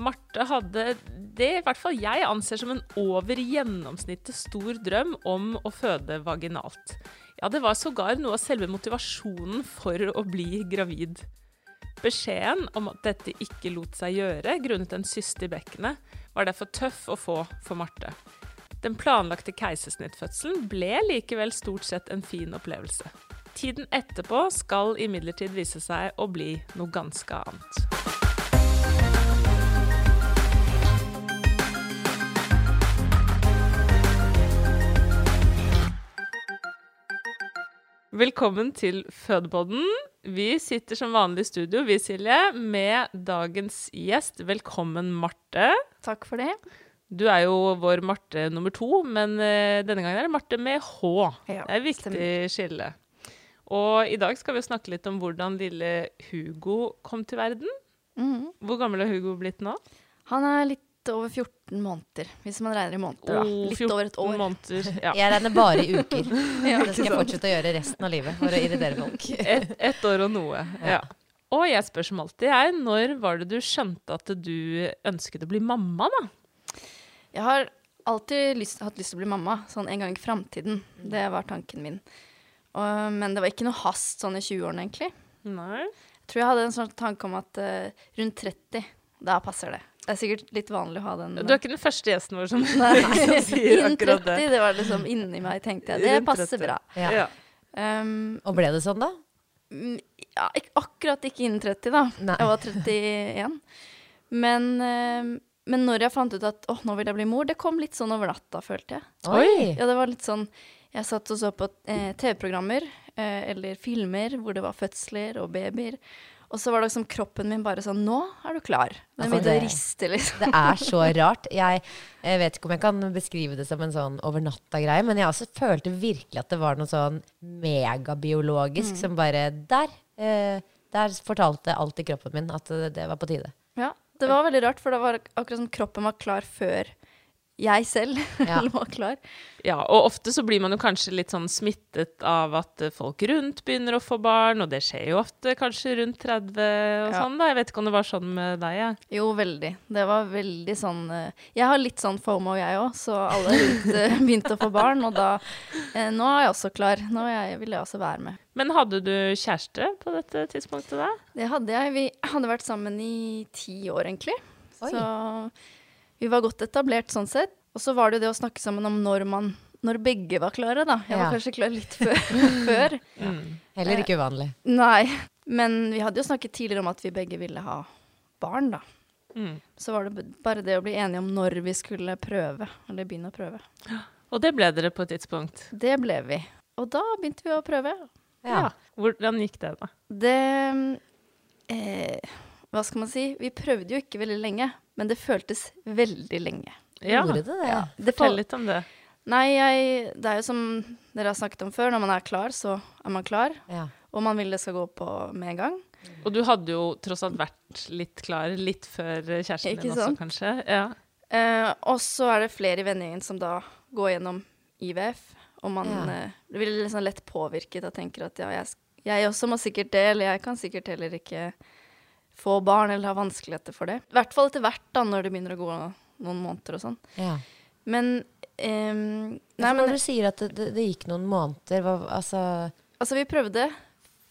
Marte hadde det i hvert fall jeg anser som en over gjennomsnittet stor drøm om å føde vaginalt. Ja, det var sågar noe av selve motivasjonen for å bli gravid. Beskjeden om at dette ikke lot seg gjøre grunnet en syste i bekkenet, var derfor tøff å få for Marte. Den planlagte keisersnittfødselen ble likevel stort sett en fin opplevelse. Tiden etterpå skal imidlertid vise seg å bli noe ganske annet. Velkommen til Fødepodden. Vi sitter som vanlig i studio, vi Silje, med dagens gjest. Velkommen, Marte. Takk for det. Du er jo vår Marte nummer to, men uh, denne gangen er det Marte med H. Ja, det er et viktig stemmer. skille. Og i dag skal vi snakke litt om hvordan lille Hugo kom til verden. Mhm. Hvor gammel er Hugo blitt nå? Han er litt over 14 måneder, hvis man regner i måneder. da. Oh, Litt over et år. måneder. Ja. Jeg regner bare i uker. Ja, Det skal jeg fortsette å gjøre resten av livet for å irritere folk. Et, et år og noe. Ja. Og jeg spør som alltid, jeg, når var det du skjønte at du ønsket å bli mamma, da? Jeg har alltid lyst, hatt lyst til å bli mamma, sånn en gang i framtiden. Det var tanken min. Og, men det var ikke noe hast sånn i 20-årene, egentlig. Nei. Jeg tror jeg hadde en sånn tanke om at uh, rundt 30, da passer det. Det er sikkert litt vanlig å ha den. Du er ikke den første gjesten vår som, Nei. som sier akkurat 30, det. det var liksom inni meg, tenkte jeg. Det passer bra. Ja. Ja. Um, Og ble det sånn, da? Mm, Ja, ikke, akkurat ikke innen 30, da. Nei. Jeg var 31. Men, uh, men når jeg fant ut at åh, nå vil jeg bli mor, det kom litt sånn over natta, følte jeg. Oi! Ja, det var litt sånn Jeg satt og så på eh, TV-programmer eh, eller filmer hvor det var fødsler og babyer. Og så var det liksom kroppen min bare sånn Nå er du klar. Den Altså, begynte å riste, liksom. Det er så rart. Jeg, jeg vet ikke om jeg kan beskrive det som en sånn over natta-greie, men jeg også følte virkelig at det var noe sånn megabiologisk som bare Der! Eh, der fortalte alt i kroppen min at det, det var på tide. Ja, det var veldig rart, for det var akkurat som kroppen var klar før jeg selv Ja. var klar. Ja, og ofte så blir man jo kanskje litt sånn smittet av at eh, folk rundt begynner å få barn, og det skjer jo ofte kanskje rundt 30 og Ja. sånn, da. Jeg vet ikke om det var sånn med deg, jeg. Jo, veldig. Det var veldig sånn eh, Jeg har litt sånn FOMO, jeg òg, så alle rundt eh, begynte å få barn, og da Nå er jeg også klar. Nå jeg, vil jeg også være med. Men hadde du kjæreste på dette tidspunktet da? Det hadde jeg. Vi hadde vært sammen i ti år, egentlig. Oi. Så vi var godt etablert sånn sett. Og så var det jo det å snakke sammen om når man Når begge var klare, da. Jeg var Ja. kanskje klar litt før. før. Heller ikke uvanlig. Nei. Men vi hadde jo snakket tidligere om at vi begge ville ha barn, da. Mm. Så var det bare det å bli enige om når vi skulle prøve, eller begynne å prøve. Og det ble dere på et tidspunkt. Det ble vi. Og da begynte vi å prøve. Ja. Hvordan gikk det, da? Det eh, Hva skal man si? Vi prøvde jo ikke veldig lenge. Men det føltes veldig lenge. Ja, Gjorde det det? Det fortell litt om det. Nei, jeg, det er jo som dere har snakket om før, når man er klar, så er man klar. Ja. Og man vil det skal gå på med en gang. Og du hadde jo tross alt vært litt klar litt før kjæresten Ikke din også, sant? kanskje. Ja. Eh, og så er det flere i vennegjengen som da går gjennom IVF, og man Ja. eh, blir liksom lett påvirket og tenker at ja, jeg, jeg også må sikkert det, eller jeg kan sikkert heller ikke få barn eller ha vanskeligheter for det. I hvert fall etter hvert, da, når det begynner å gå noen måneder og sånn. Ja. Men um, Nei, Nei, men når du sier at det, det, gikk noen måneder, hva, altså altså, vi prøvde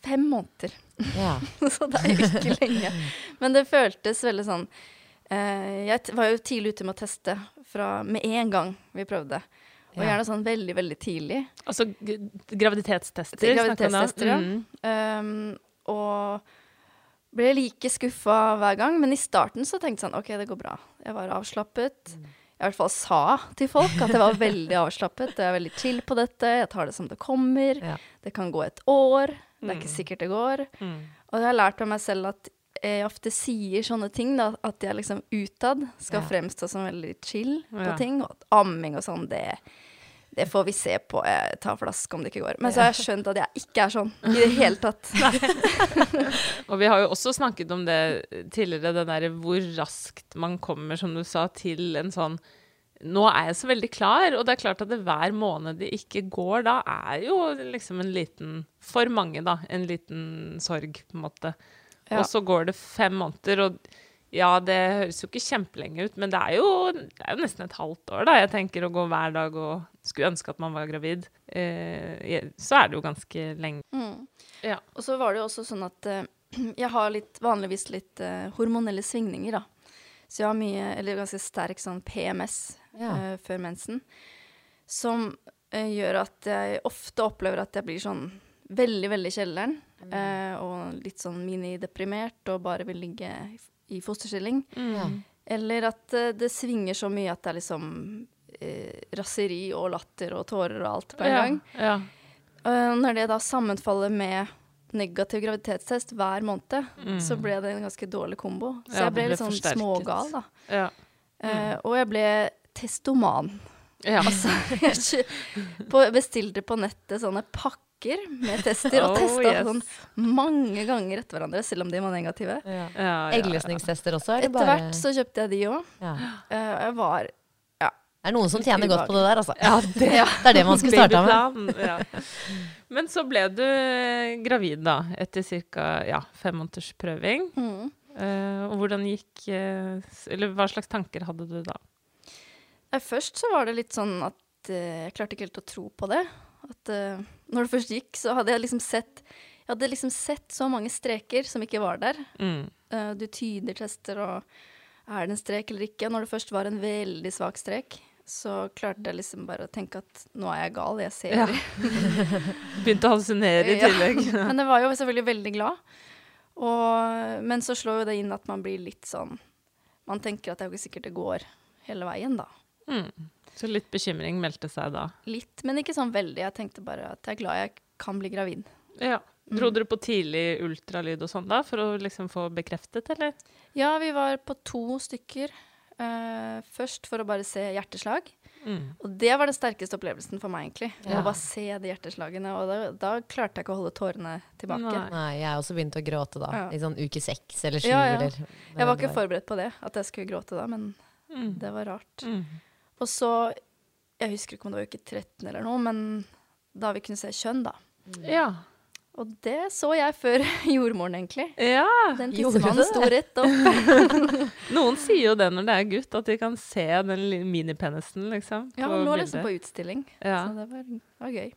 fem måneder. Ja. så det er jo ikke lenge. Men det føltes veldig sånn uh, Jeg t- var jo tidlig ute med å teste fra, med en gang vi prøvde. Og gjerne sånn veldig, veldig tidlig. Altså graviditetstester. Graviditetstester, ja. Mm. Um, og ble like skuffa hver gang. Men i starten så tenkte jeg sånn OK, det går bra. Jeg var avslappet. Mm. Jeg i hvert fall sa til folk at jeg var veldig avslappet. Jeg er veldig chill på dette. Jeg tar det som det kommer. Ja. Det kan gå et år. Det er Mm. ikke sikkert det går. Mm. Og jeg har lært av meg selv at jeg ofte sier sånne ting, da, at jeg liksom utad skal Ja. fremstå som veldig chill på Ja. ting. Og at amming og sånn, det, det får vi se på. Jeg tar flaske om det ikke går. Men så har jeg skjønt at jeg ikke er sånn i det hele tatt. Og vi har jo også snakket om det tidligere, det derre hvor raskt man kommer, som du sa, til en sånn Nå er jeg så veldig klar, og det er klart at det hver måned det ikke går, da er jo liksom en liten For mange, da. En liten sorg, på en måte. Ja. Og så går det fem måneder, og ja, det høres jo ikke kjempelenge ut, men det er, jo, det er jo nesten et halvt år, da. Jeg tenker å gå hver dag og skulle ønske at man var gravid. Eh, så er det jo ganske lenge. Mm. Ja. Og så var det jo også sånn at eh, jeg har litt, vanligvis litt eh, hormonelle svingninger, da. Så jeg har mye, eller ganske sterk sånn PMS Ja. eh, før mensen, som eh, gjør at jeg ofte opplever at jeg blir sånn veldig, veldig i kjelleren, eh, og litt sånn minideprimert og bare vil ligge i, fosterstilling. Mm. Eller at eh, det svinger så mye at det er liksom eh, raseri og latter og tårer og alt på en ja. gang. Ja. Og når det da sammenfaller med negativ graviditetstest hver måned, så ble det en ganske dårlig kombo. Så Mm. Ja, jeg ble ble litt sånn forsterket. smågal, da. Ja. Eh, og jeg ble testoman. Ja. Altså, jeg bestilte på nettet sånne pakker med tester, og Oh, yes. sånn mange ganger etter hverandre, selv om de var negative. Ja. Ja, ja, Eggløsningstester også? Er det Etter bare hvert så kjøpte jeg de òg. ja. jeg var Det er noen som tjener godt på det der, altså. Ja, det, Det er det man skulle starta med. Ja. Men så ble du eh, gravid, da, etter ca. Ja, fem måneders prøving. mm. Uh, og hvordan gikk eh, Eller hva slags tanker hadde du da? Eh, Først så var det litt sånn at eh, jeg klarte ikke helt å tro på det. At uh, når det først gikk, så hadde jeg liksom sett Jeg hadde liksom sett så mange streker som ikke var der. Mm. Uh, du tyder tester, og er det en strek eller ikke? Når det først var en veldig svak strek, så klarte jeg liksom bare å tenke at nå er jeg gal, jeg ser Ja. Begynte å hallusinere i Ja. tillegg. Men jeg var jo selvfølgelig veldig glad. Og, men så slår jo det inn at man blir litt sånn Man tenker at det er jo ikke sikkert det går hele veien, da. Mm. Så litt bekymring meldte seg da. Litt, men ikke sånn veldig. Jeg tenkte bare at jeg er glad jeg kan bli gravid. Ja. Dro dere på tidlig ultralyd og sånn da, for å liksom få bekreftet, eller? Ja, vi var på to stykker. Uh, først for å bare se hjerteslag. Mm. Og det var den sterkeste opplevelsen for meg, egentlig. Ja. Å bare se de hjerteslagene. Og da, da klarte jeg ikke å holde tårene tilbake. Nei. Nei, jeg også begynt å gråte da. Ja. I sånn uke seks eller sju. Ja, ja. Eller, Jeg var ikke forberedt på det, at jeg skulle gråte da, men Mm. det var rart. Mm. Og så Jeg husker ikke om det var uke 13 eller noe, men da vi kunne se kjønn, da. Ja. Og det så jeg før jordmoren, egentlig. ja. Den tissemannen sto rett opp. Noen sier jo det når det er gutt, at de kan se den minipenisen, liksom. Ja, på han lå liksom på utstilling. Ja. Så det var, var gøy.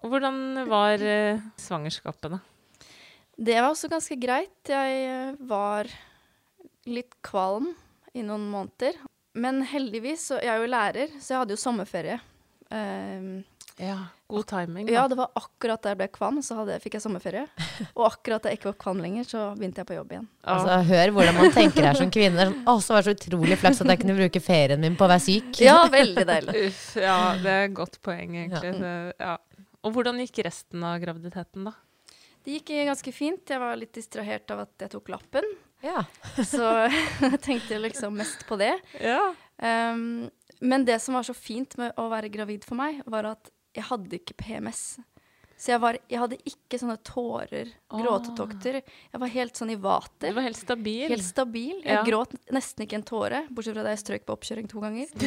Og hvordan var eh, svangerskapet, da? Det var også ganske greit. Jeg eh, var litt kvalm i noen måneder. Men heldigvis, så jeg er jo lærer, så jeg hadde jo sommerferie. Ehm, Ja, God timing. Da. ja, det var akkurat da jeg ble kvann, så hadde, fikk jeg sommerferie. Og akkurat da jeg ikke var kvann lenger, så begynte jeg på jobb igjen. Altså, hør hvordan man tenker her som kvinne. Det Sånn, å, så var det så utrolig flaks at jeg kunne bruke ferien min på å være syk. Ja, veldig deilig. Uff, ja, det er et godt poeng, egentlig. Det, ja. Og hvordan gikk resten av graviditeten, da? Det gikk ganske fint. Jeg var litt distrahert av at jeg tok lappen. Ja. Så jeg tenkte liksom mest på det. Ja. Um, men det som var så fint med å være gravid for meg, var at jeg hadde ikke PMS. Så jeg, var, jeg hadde ikke sånne tårer, gråtetokter. Jeg var helt sånn i vater. Du var helt stabil. Helt stabil. Jeg Ja. gråt nesten ikke en tåre, bortsett fra da jeg strøk på oppkjøring to ganger.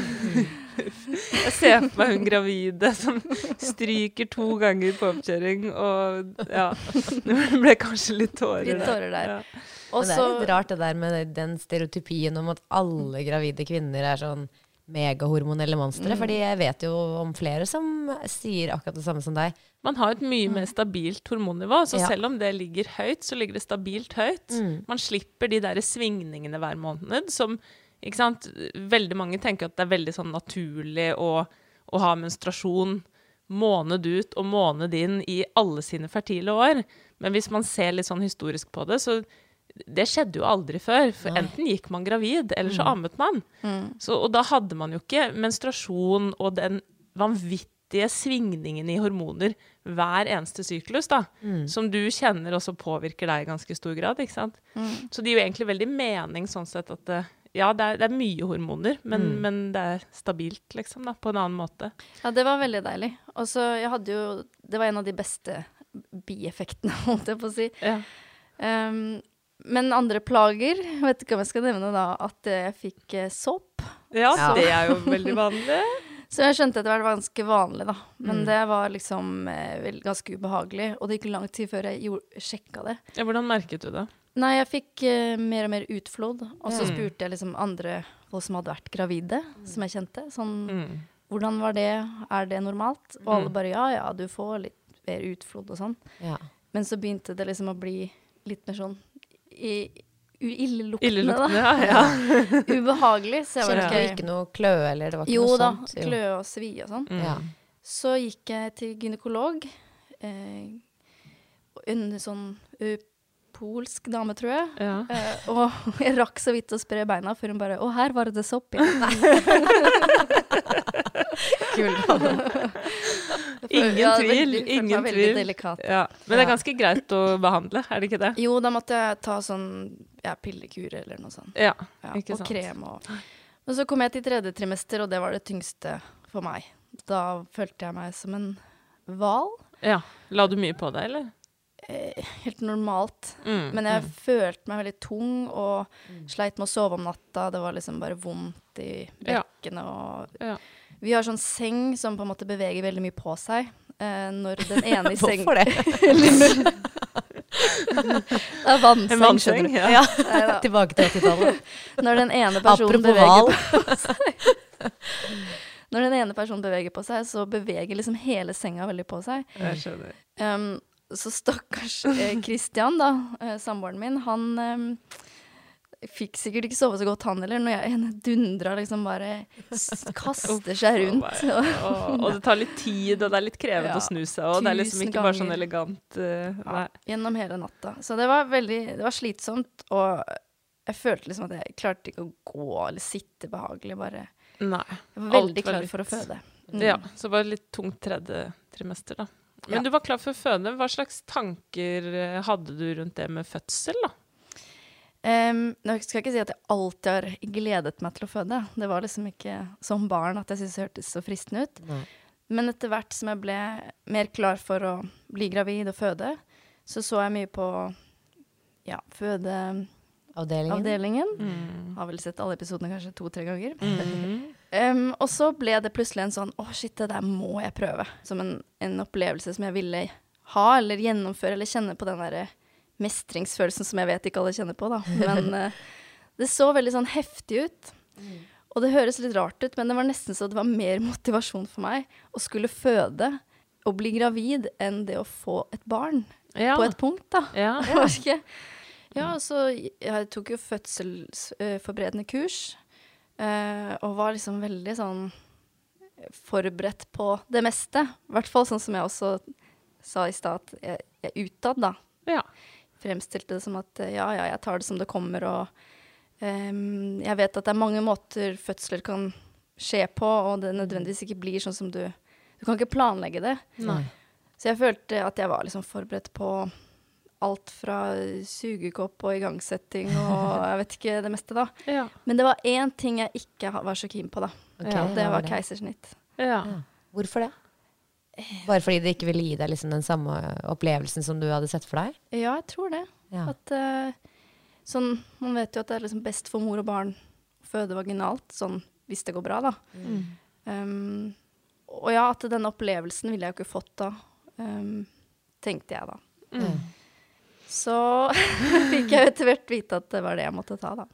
Jeg ser for meg hun gravide som stryker to ganger på oppkjøring, og ja Det ble kanskje litt tårer Litt tårer der. Ja. Og Men det er litt rart det der med den stereotypien om at alle gravide kvinner er sånn megahormonelle monstre. Fordi jeg vet jo om flere som sier akkurat det samme som deg. Man har et mye mer stabilt hormonnivå, så Ja. selv om det ligger høyt, så ligger det stabilt høyt. Man slipper de der svingningene hver måned som ikke sant? Veldig mange tenker at det er veldig sånn naturlig å, å ha menstruasjon måned ut og måned inn i alle sine fertile år. Men hvis man ser litt sånn historisk på det, så det skjedde jo aldri før. For enten gikk man gravid, eller så ammet man. Så, og da hadde man jo ikke menstruasjon og den vanvittige svingningen i hormoner hver eneste syklus, da. Som du kjenner også påvirker deg i ganske stor grad, ikke sant. Så det gir jo egentlig veldig mening sånn sett at det, ja, det er, det er mye hormoner, men, men det er stabilt, liksom, da, på en annen måte. Ja, det var veldig deilig. Og så jeg hadde jo Det var en av de beste bieffektene, holdt jeg på å si. Ja. Um, men andre plager Vet ikke om jeg skal nevne da at jeg fikk eh, sopp. Ja, så. det er jo veldig vanlig. Så jeg skjønte at det var ganske vanlig, da. Men Mm. det var liksom eh, vel, ganske ubehagelig. Og det gikk lang tid før jeg gjorde, sjekka det. Ja, hvordan merket du det? Nei, jeg fikk eh, mer og mer utflod. Og så Mm. spurte jeg liksom andre folk som hadde vært gravide, som jeg kjente. Sånn Mm. Hvordan var det? Er det normalt? Og alle bare ja, ja, du får litt mer utflod og sånn. Ja. Men så begynte det liksom å bli litt mer sånn illeluktende, Illeluktende, da. ja. ja. Ubehagelig. Så jeg Kjente var ikke ikke noe kløe, eller det var ikke Jo noe da, sånt? Jo. kløe og svi og sånn. Ja. Så gikk jeg til gynekolog. Eh, en sånn ø, polsk dame, tror jeg. ja. Eh, og jeg rakk så vidt å spre beina før hun bare Å, her var det sopp igjen. Ingen Ja, tvil, veldig- ingen tvil. Ja. Men det er ganske greit å behandle, er det ikke det? Jo, da måtte jeg ta sånn ja, pillekur eller noe sånt. Ja, ikke sant. og krem og Men så kom jeg til tredje trimester, og det var det tyngste for meg. Da følte jeg meg som en hval. Ja. La du mye på deg, eller? Eh, helt normalt. Mm, Men jeg følte meg veldig tung og sleit med å sove om natta. Det var liksom bare vondt i bekkenet og Ja. Vi har sånn seng som på en måte beveger veldig mye på seg. Eh, når den ene i sengen Hvorfor det? Det er vannseng, En vannseng, skjønner du. ja. Ja. Tilbake til 80-tallet. Når den ene personen Apropos beveger på seg Når den ene personen beveger på seg, så beveger liksom hele senga veldig på seg. Jeg skjønner. Um, så stakkars eh, Christian, da, eh, samboeren min, han em, fikk sikkert ikke sove så godt, han heller, når jeg dundra liksom bare kaster seg rundt. Og, og, det tar litt tid, og det er litt krevende Ja, å snu seg, og det er liksom ikke bare sånn elegant uh, ja, Gjennom hele natta. Så det var veldig Det var slitsomt, og jeg følte liksom at jeg klarte ikke å gå eller sitte behagelig, bare nei. Jeg var veldig var klar litt- for å føde. Mm. Ja, så det var litt tungt tredje trimester, da. Men Ja. du var klar for å føde. Hva slags tanker eh, hadde du rundt det med fødsel, da? Em, nå skal jeg ikke si at jeg alltid har gledet meg til å føde. Det var liksom ikke som barn at jeg syntes det hørtes så fristende ut. Nei. Men etter hvert som jeg ble mer klar for å bli gravid og føde, så så jeg mye på ja, fødeavdelingen. Avdelingen. Har vel sett alle episodene kanskje to-tre ganger. Mm. um, og så ble det plutselig en sånn Å, shit, det der må jeg prøve. Som en, en opplevelse som jeg ville ha, eller gjennomføre, eller kjenne på den derre mestringsfølelsen som jeg vet ikke alle kjenner på, da. Men uh, det så veldig sånn heftig ut. Og det høres litt rart ut, men det var nesten så det var mer motivasjon for meg å skulle føde og bli gravid enn det å få et barn Ja. på et punkt, da. ja. ja. Ja, så jeg tok jo fødselsforberedende kurs, uh, og var liksom veldig sånn forberedt på det meste. I hvert fall sånn som jeg også sa i stad, jeg, jeg utad, da, ja. Fremstilte det som at eh, ja, ja, jeg tar det som det kommer, og um, jeg vet at det er mange måter fødsler kan skje på, og det nødvendigvis ikke blir sånn som du Du kan ikke planlegge det. Nei. Så jeg følte at jeg var liksom forberedt på alt fra sugekopp og igangsetting og jeg vet ikke det meste, da. Ja. Men det var én ting jeg ikke var så keen på, da. Okay, Ja, Det var keisersnitt. ja. Ja. Hvorfor det? Bare fordi det ikke ville gi deg liksom den samme opplevelsen som du hadde sett for deg? Ja, jeg tror det. Ja. At uh, sånn Man vet jo at det er liksom best for mor og barn å føde vaginalt, sånn hvis det går bra, da. Mm. Um, og ja, at denne opplevelsen ville jeg jo ikke fått da, um, tenkte jeg da. Mm. Så fikk jeg etter hvert vite at det var det jeg måtte ta, da.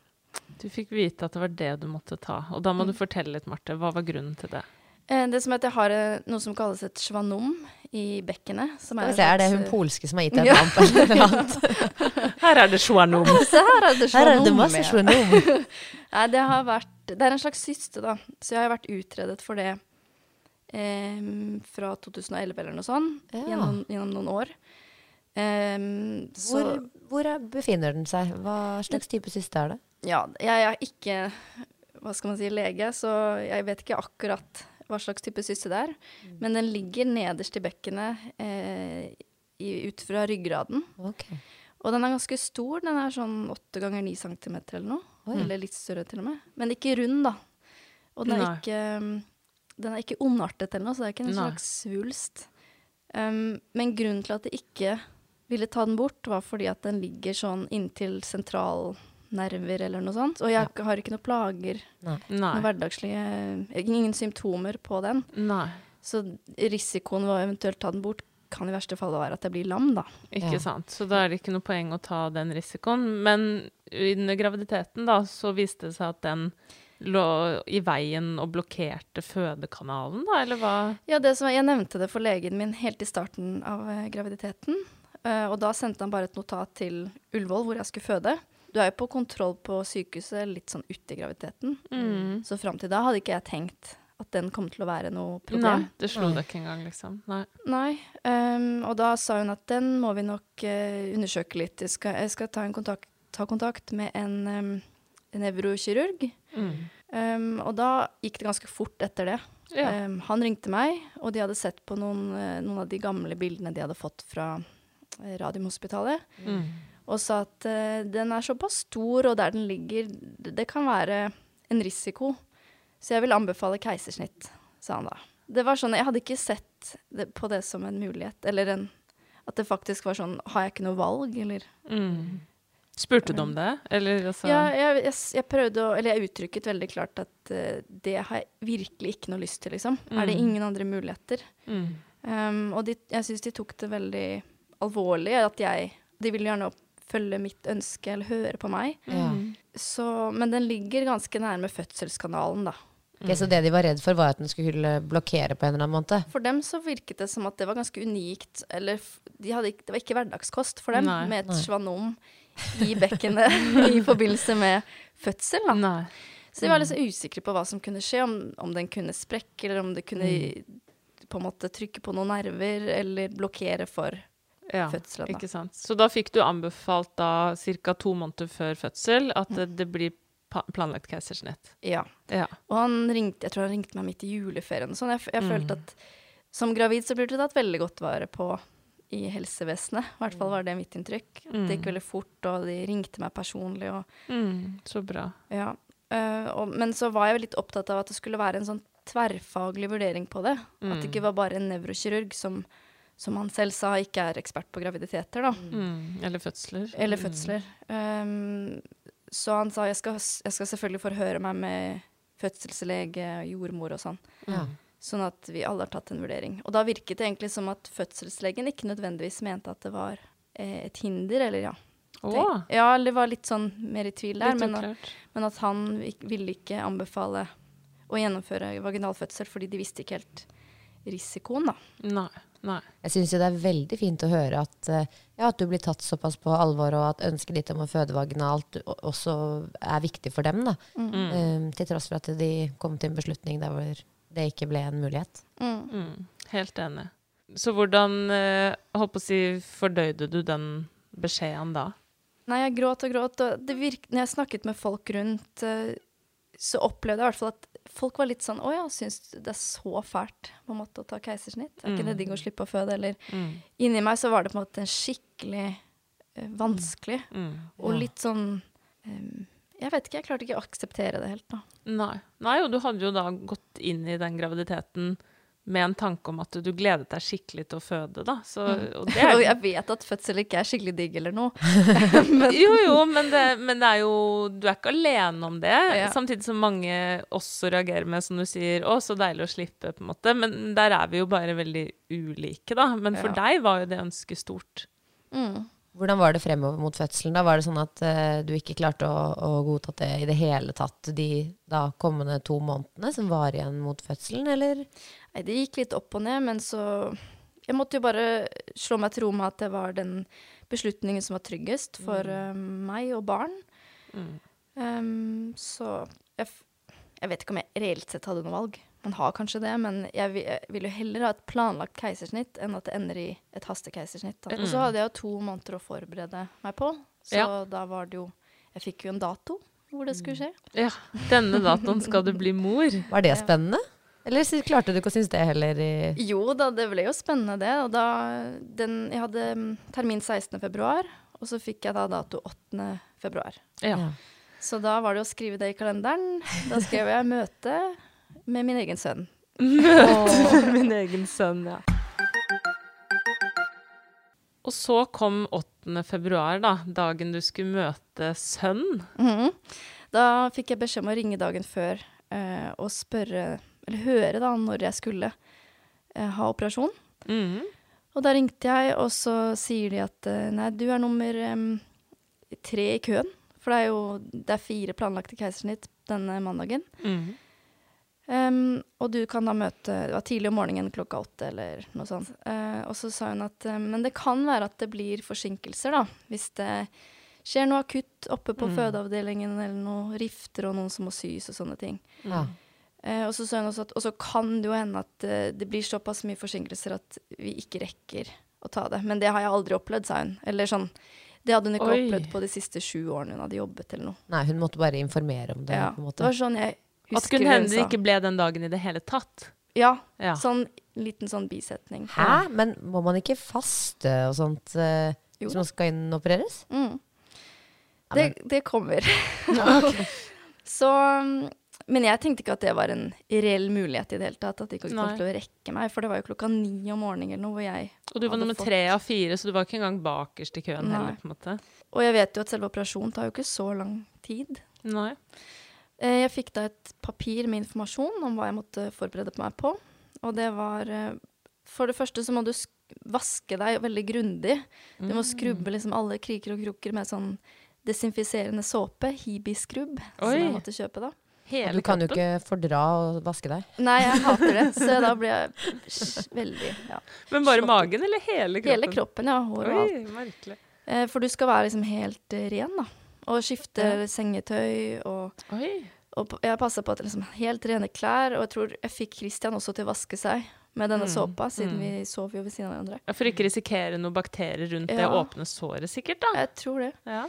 Du fikk vite at det var det du måtte ta. Og da må du fortelle litt, Marte. Hva var grunnen til det? Eh, Det som er at jeg har eh, noe som kalles et svanom i bekkenet. Som er, en se, er det hun eh, polske som har gitt deg Ja. et navn? Her er det svanom. Se her er det Her er det masse svanom. Nei, det har vært Det er en slags syste, da. Så jeg har vært utredet for det em, fra 2011 eller noe sånt. Ja. Gjennom, gjennom noen år. Um, så Hvor, hvor er, befinner den seg? Hva slags type syste er det? ja, jeg er ikke hva skal man si, lege, så jeg vet ikke akkurat hva slags type syste det er. Mm. Men den ligger nederst i bekkenet eh, i, ut fra ryggraden. Okay. Og den er ganske stor. Den er sånn åtte ganger ni centimeter eller noe. Oi. Eller litt større til og med. Men ikke rund, da. Og den er Nei. ikke um, Den er ikke ondartet eller noe, så det er ikke en Nei. slags svulst. Um, men grunnen til at jeg ikke ville ta den bort, var fordi at den ligger sånn inntil sentralnerver eller noe sånt. Og jeg har ikke noen plager, Nei. noen hverdagslige Ingen symptomer på den. Nei. Så risikoen ved å eventuelt ta den bort kan i verste fall være at jeg blir lam, da. Ikke Ja. sant. Så da er det ikke noe poeng å ta den risikoen. Men under graviditeten, da, så viste det seg at den lå i veien og blokkerte fødekanalen, da, eller hva? Ja, det som, jeg nevnte det for legen min helt i starten av eh, graviditeten. eh, og da sendte han bare et notat til Ullevål, hvor jeg skulle føde. Du er jo på kontroll på sykehuset litt sånn uti graviditeten. Mm. Så fram til da hadde ikke jeg tenkt at den kom til å være noe problem. Nei, det slo deg ikke engang, liksom. Nei. Nei. um, og da sa hun at den må vi nok uh, undersøke litt. Jeg skal, jeg skal ta, en kontakt, ta kontakt med en um, nevrokirurg. Mm. Um, og da gikk det ganske fort etter det. Ja. Ehm, han ringte meg, og de hadde sett på noen, eh, noen av de gamle bildene de hadde fått fra eh, Radiumhospitalet, Mm. Og sa at uh, den er såpass stor, og der den ligger, det, det kan være en risiko. Så jeg vil anbefale keisersnitt, sa han da. Det var sånn, Jeg hadde ikke sett det, på det som en mulighet, eller en, at det faktisk var sånn Har jeg ikke noe valg, eller Mm. Spurte du om det, eller altså Ja, jeg, jeg, jeg prøvde å Eller jeg uttrykket veldig klart at uh, det har jeg virkelig ikke noe lyst til, liksom. Er det Mm. ingen andre muligheter? Mm. Um, og de, jeg syns de tok det veldig alvorlig, at jeg De ville gjerne opp- følge mitt ønske eller høre på meg. Mm. Så, men den ligger ganske nærme fødselskanalen, da. Okay, så det de var redd for, var at den skulle blokkere på en eller annen måte? For dem så virket det som at det var ganske unikt. Eller de hadde ikke, det var ikke hverdagskost for dem Nei, med et nei. svanom i bekkenet i forbindelse med fødsel. da. Nei. Så de var litt så usikre på hva som kunne skje, om, om den kunne sprekke, eller om det kunne Mm. på en måte trykke på noen nerver, eller blokkere for Ja, fødselen. Ikke sant. Så da fikk du anbefalt da ca. to måneder før fødsel at det, det blir planlagt keisersnitt. Ja. Ja. Og han ringte, jeg tror han ringte meg midt i juleferien. Sånn. Jeg, jeg Mm. følte at som gravid så blir du tatt veldig godt vare på i helsevesenet. I hvert fall var det mitt inntrykk. Mm. Det gikk Mm. veldig fort, og de ringte meg personlig. Og, Mm, så bra. ja. Uh, og, men så var jeg litt opptatt av at det skulle være en sånn tverrfaglig vurdering på det. At det Mm. ikke var bare en nevrokirurg som, som han selv sa ikke er ekspert på graviditeter, da. Mm. Eller fødsler. Eller fødsler. Um, så han sa jeg skal, jeg skal selvfølgelig forhøre meg med fødselslege, jordmor og sånn. Ja. Sånn at vi alle har tatt en vurdering. Og da virket det egentlig som at fødselslegen ikke nødvendigvis mente at det var eh, et hinder, eller ja. Å, Ja, det var litt sånn mer i tvil der, men, at- men at han ville ikke anbefale å gjennomføre vaginal fødsel fordi de visste ikke helt risikoen, da. Nei. Nei. Jeg syns det er veldig fint å høre at, eh, ja, at du blir tatt såpass på alvor, og at ønsket ditt om å føde vaginalt også er viktig for dem. Da. Mm. Um, til tross for at de kom til en beslutning der hvor det ikke ble en mulighet. Mm. Mm. Helt enig. Så hvordan eh, holdt på å si, fordøyde du den beskjeden da? Nei, jeg gråt og gråt. Og det virk, når jeg snakket med folk rundt, eh, så opplevde jeg i hvert fall at folk var litt sånn Å ja, syns du det er så fælt på en måte å ta keisersnitt? Er ikke det Mm. digg å slippe å føde? Eller Mm. inni meg så var det på en måte en skikkelig uh, vanskelig. Mm. Og litt sånn um, Jeg vet ikke, jeg klarte ikke å akseptere det helt, da. Nei. Nei, og du hadde jo da gått inn i den graviditeten med en tanke om at du gledet deg skikkelig til å føde, da. Så, og det Og er, jeg vet at fødsel ikke er skikkelig digg eller noe. jo, jo, men det, men det er jo Du er ikke alene om det. Ja. Samtidig som mange også reagerer med, som du sier, 'Å, så deilig å slippe', på en måte. Men der er vi jo bare veldig ulike, da. Men for Ja. deg var jo det ønsket stort. Mm. Hvordan var det fremover mot fødselen? da? Var det sånn at uh, du ikke klarte å, å godta det i det hele tatt de da kommende to månedene som var igjen mot fødselen, eller? Nei, det gikk litt opp og ned, men så Jeg måtte jo bare slå meg til ro med at det var den beslutningen som var tryggest for eh, meg og barn. Mm. Um, så jeg, jeg vet ikke om jeg reelt sett hadde noe valg. Man har kanskje det, men jeg, vil, jeg vil jo heller ha et planlagt keisersnitt enn at det ender i et hastekeisersnitt. Mm. Og så hadde jeg jo to måneder å forberede meg på, så Ja. da var det jo Jeg fikk jo en dato hvor det skulle skje. Ja, denne datoen skal du bli mor. Var det spennende? Eller klarte du ikke å synes det heller? I Jo da, det ble jo spennende det. Og da den, Jeg hadde mm, termin 16. februar, og så fikk jeg da dato 8. februar. Ja. Ja. Så da var det å skrive det i kalenderen. Da skrev jeg 'møte med min egen sønn'. Møte med min egen sønn, ja. Og så kom 8. februar, da. Dagen du skulle møte sønn. Mhm. Da fikk jeg beskjed om å ringe dagen før eh, og spørre, eller høre da, når jeg skulle eh, ha operasjon. Mhm. Og da ringte jeg, og så sier de at eh, nei, du er nummer tre i køen. For det er jo det er fire planlagte keisersnitt denne mandagen. Mhm. Um, og du kan da møte Det var tidlig om morgenen klokka åtte eller noe sånt. Uh, og så sa hun at eh, Men det kan være at det blir forsinkelser, da. Hvis det skjer noe akutt oppe på Mm. fødeavdelingen, eller noe rifter og noen som må sys og sånne ting. ja. Eh, og så sa hun også at Og så kan det jo hende at eh, det blir såpass mye forsinkelser at vi ikke rekker å ta det. Men det har jeg aldri opplevd, sa hun. Eller sånn Det hadde hun ikke Oi. opplevd på de siste sju årene hun hadde jobbet, eller noe. Nei, hun måtte bare informere om det. Ja, på en det var sånn jeg At kunne hende det ikke ble den dagen i det hele tatt. Ja, Ja. Sånn liten sånn bisetning. Hæ? Men må man ikke faste og sånt eh, hvis man skal inopereres? Mm. Ja, Det, det kommer. Så mm, Men jeg tenkte ikke at det var en reell mulighet i det hele tatt. At de ikke kom til å rekke meg. For det var jo klokka ni om morgenen noe hvor jeg Og du var nummer tre av fire, så du var ikke engang bakerst i køen Nei. heller, på en måte. Og jeg vet jo at selve operasjonen tar jo ikke så lang tid. Nei. Eh, Jeg fikk da et papir med informasjon om hva jeg måtte forberede på meg på. Og det var eh, For det første så må du vaske deg veldig grundig. Du må skrubbe liksom alle kriker og kroker med sånn desinfiserende såpe. Hibi-skrubb. Som jeg måtte kjøpe da. Hele Du kan jo ikke fordra å vaske deg. Nei, jeg hater det. Så da blir jeg sj- veldig ja. Men bare slått magen, eller hele kroppen? Hele kroppen, ja. Hår og alt. Oi, merkelig. Eh, For du skal være liksom helt uh, ren, da. Og skifte Ja. sengetøy og Oi. Og jeg passa på at liksom helt rene klær, og jeg tror jeg fikk Christian også til å vaske seg med denne Mm, såpa, siden mm. vi sov jo ved siden av hverandre. Ja, For ikke risikere noen bakterier rundt det Ja. åpne såret, sikkert, da. Jeg tror det. Ja.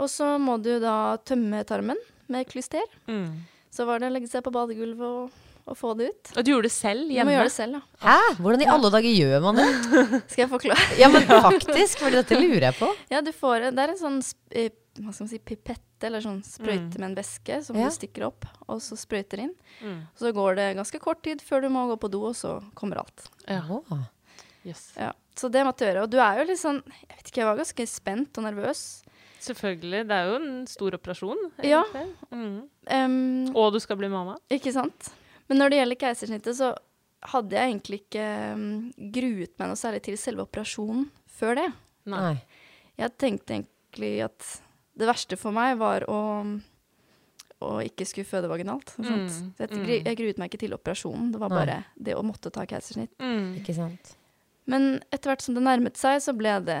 Og så må du da tømme tarmen med klyster. Mm. Så var det å legge seg på badegulvet og, og få det ut. Og du gjorde det selv Du må hjemme? gjøre det selv, ja. Hæ? Hvordan i alle dager gjør man det? Skal jeg forklare? Ja, men faktisk, for dette lurer jeg på. Ja, du får Det er en sånn eh, hva skal man si, pipette, eller sånn sprøyte med en væske som Ja. du stikker opp, og så sprøyter inn. Mm. Så går det ganske kort tid før du må gå på do, og så kommer alt. Ja. Yes. Ja. Så det måtte jeg gjøre. Og du er jo litt sånn Jeg vet ikke, jeg var ganske spent og nervøs. Selvfølgelig. Det er jo en stor operasjon. Ja. Mm. Um, Og du skal bli mamma. Ikke sant? Men når det gjelder keisersnittet, så hadde jeg egentlig ikke um, gruet meg noe særlig til selve operasjonen før det. Nei. Jeg tenkte egentlig at det verste for meg var å, å ikke skulle føde vaginalt. Mm, Så jeg, mm. gru- jeg gruet meg ikke til operasjonen, det var Nei. bare det å måtte ta keisersnitt. Mm. Ikke sant? Men etter hvert som det nærmet seg, så ble det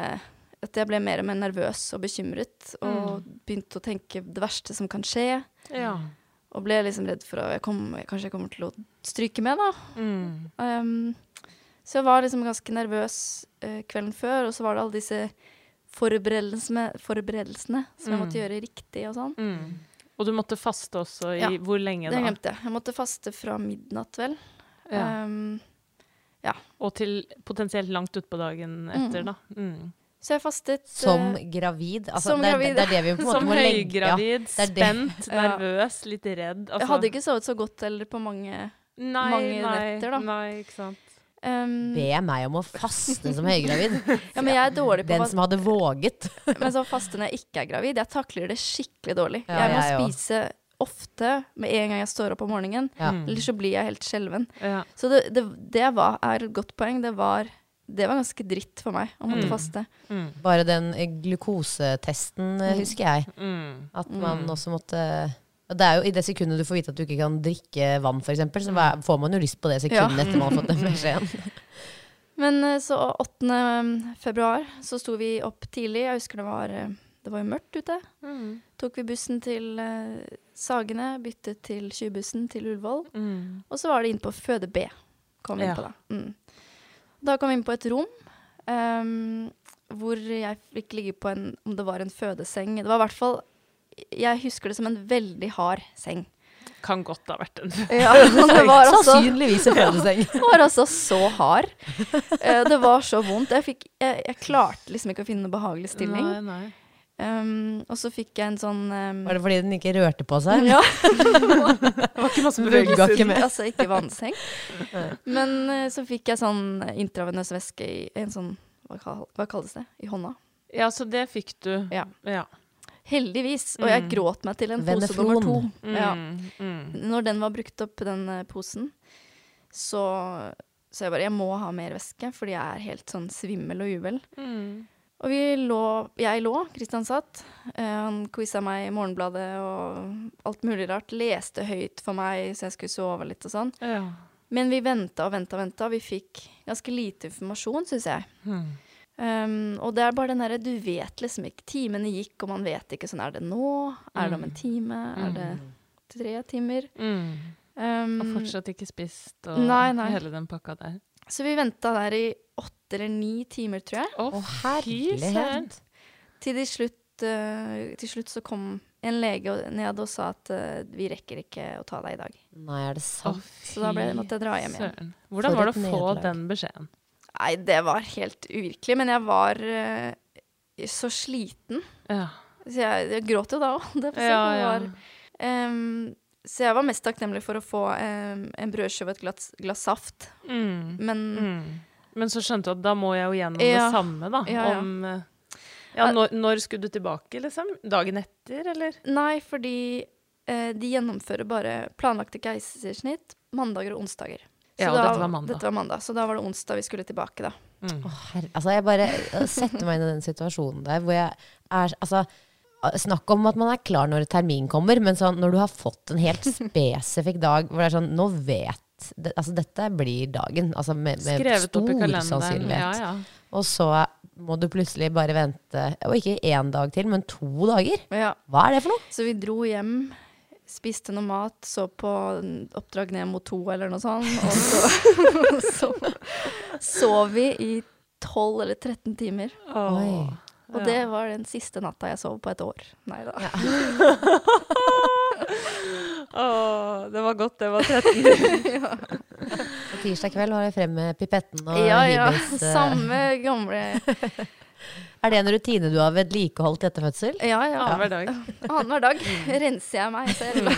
at jeg ble mer og mer nervøs og bekymret, og begynte å tenke det verste som kan skje. Ja. Og ble liksom redd for at jeg kom, kanskje jeg kommer til å stryke med, da. Mm. Um, så jeg var liksom ganske nervøs uh, kvelden før, og så var det alle disse forberedelsene, forberedelsene som jeg Mm. måtte gjøre riktig og sånn. Mm. Og du måtte faste også i Ja, hvor lenge da? Det glemte jeg. Jeg måtte faste fra midnatt, vel. Ja. Um, Og til potensielt langt utpå dagen etter, Mm. da. Så jeg fastet Som eh, gravid. Altså, som det, gravid. det er det vi på en måte Som må legge ja, høygravid, det er spent, nervøs, litt redd. Altså, Jeg hadde ikke sovet så godt heller på mange nei, mange nei, netter, da. Nei, ikke sant. um, Be meg om å faste som høygravid. Ja, men jeg er dårlig på Den som hadde våget. men så faste når jeg ikke er gravid. Jeg takler det skikkelig dårlig. Ja, jeg må jeg også. spise ofte med en gang jeg står opp om morgenen. Ja. eller så blir jeg helt skjelven. Ja. Så det, det, det var, er et godt poeng. Det var, det var ganske dritt for meg å måtte Mm. faste. Mm. Bare den eh, glukosetesten eh, husker jeg. Mm. At man Mm. også måtte det er jo I det sekundet du får vite at du ikke kan drikke vann, f.eks., så får man jo lyst på det sekundet Ja. etter man har fått den beskjeden. Men eh, så 8. februar så sto vi opp tidlig. Jeg husker det var, det var jo mørkt ute. Mm. Tok vi bussen til Sagene, byttet til 20-bussen til Ullevål. Mm. Og så var det inn på føde B. Kom vi inn på da. Mm. Da kom vi inn på et rom um, hvor jeg fikk ligge på en Om det var en fødeseng. Det var i hvert fall Jeg husker det som en veldig hard seng. Kan godt ha vært en Ja, det var altså, Sannsynligvis en fødeseng. det var altså så hard. Uh, det var så vondt. Jeg, fikk, jeg, jeg klarte liksom ikke å finne noe behagelig stilling. Nei, nei. Ehm, og så fikk jeg en sånn um, Var det fordi den ikke rørte på seg? Ja. Det var ikke masse bevegelse med. Altså ikke vannseng. Men uh, så fikk jeg sånn intravenøs væske i en sånn hva, hva kalles det? I hånda. Ja, så det fikk du. Ja. ja. Heldigvis. Og jeg Mm. gråt meg til en pose Veneflon. nummer to. Mm. Ja. Mm. Når den var brukt opp, den uh, posen, så så jeg bare Jeg må ha mer væske, fordi jeg er helt sånn svimmel og uvel. Mm. Og vi lå Jeg lå, Kristian satt. Eh, han quiza meg i Morgenbladet og alt mulig rart. Leste høyt for meg så jeg skulle sove litt og sånn. Ja. Men vi venta og venta og venta. Vi fikk ganske lite informasjon, syns jeg. Hmm. Um, og det er bare den derre Du vet liksom ikke Timene gikk, og man vet ikke sånn Er det nå? Er det om en time? Er det tre timer? Mm. Um, Og fortsatt ikke spist, og Nei, nei. hele den pakka der. Så vi venta der i åtte eller ni timer, tror jeg. Å, oh, herlighet. Til de slutt, uh, til slutt så kom en lege ned og sa at uh, vi rekker ikke å ta deg i dag. Nei, er det sant? Oh, Så da ble, måtte jeg dra hjem igjen. søren. Hvordan For var det å få nederlag. den beskjeden? Nei, det var helt uvirkelig. Men jeg var uh, så sliten. Ja. Så jeg, jeg gråt jo da òg. Ja, ja. var, Ehm, så jeg var mest takknemlig for å få um, en brødskive og et glass, glass saft. Mm. Men Mm. Men så skjønte du at da må jeg jo gjennom Ja. det samme, da. Ja, ja. Om eh, Ja, når, når skulle du tilbake, liksom? Dagen etter, eller? nei, fordi eh, de gjennomfører bare planlagte keisersnitt mandager og onsdager. Så Ja, og da- dette var mandag. Dette var mandag. Så da var det onsdag vi skulle tilbake, da. Mm. Oh, altså jeg bare setter meg inn i den situasjonen der hvor jeg er Altså, snakk om at man er klar når termin kommer, men sånn når du har fått en helt spesifikk dag hvor det er sånn Nå vet det, Altså, dette blir dagen. Altså med, med Skrevet opp i stor kalenderen. sannsynlighet. Ja, ja. Og så må du plutselig bare vente, og ikke én dag til, men to dager. Ja. Hva er det for noe? Så vi dro hjem, spiste noe mat, så på Oppdrag ned mot to eller noe sånt, og så, så sov vi i 12 eller 13 timer. Åh. Og det var den siste natta jeg sov på et år. Nei da. Åh, det var godt det var 13. På tirsdag kveld var jeg frem med pipetten og Ja, ja. Hibis. eh, Samme gamle Er det en rutine du har vedlikeholdt etter fødsel? Ja, ja. Annenhver dag. Annenhver dag renser jeg meg selv.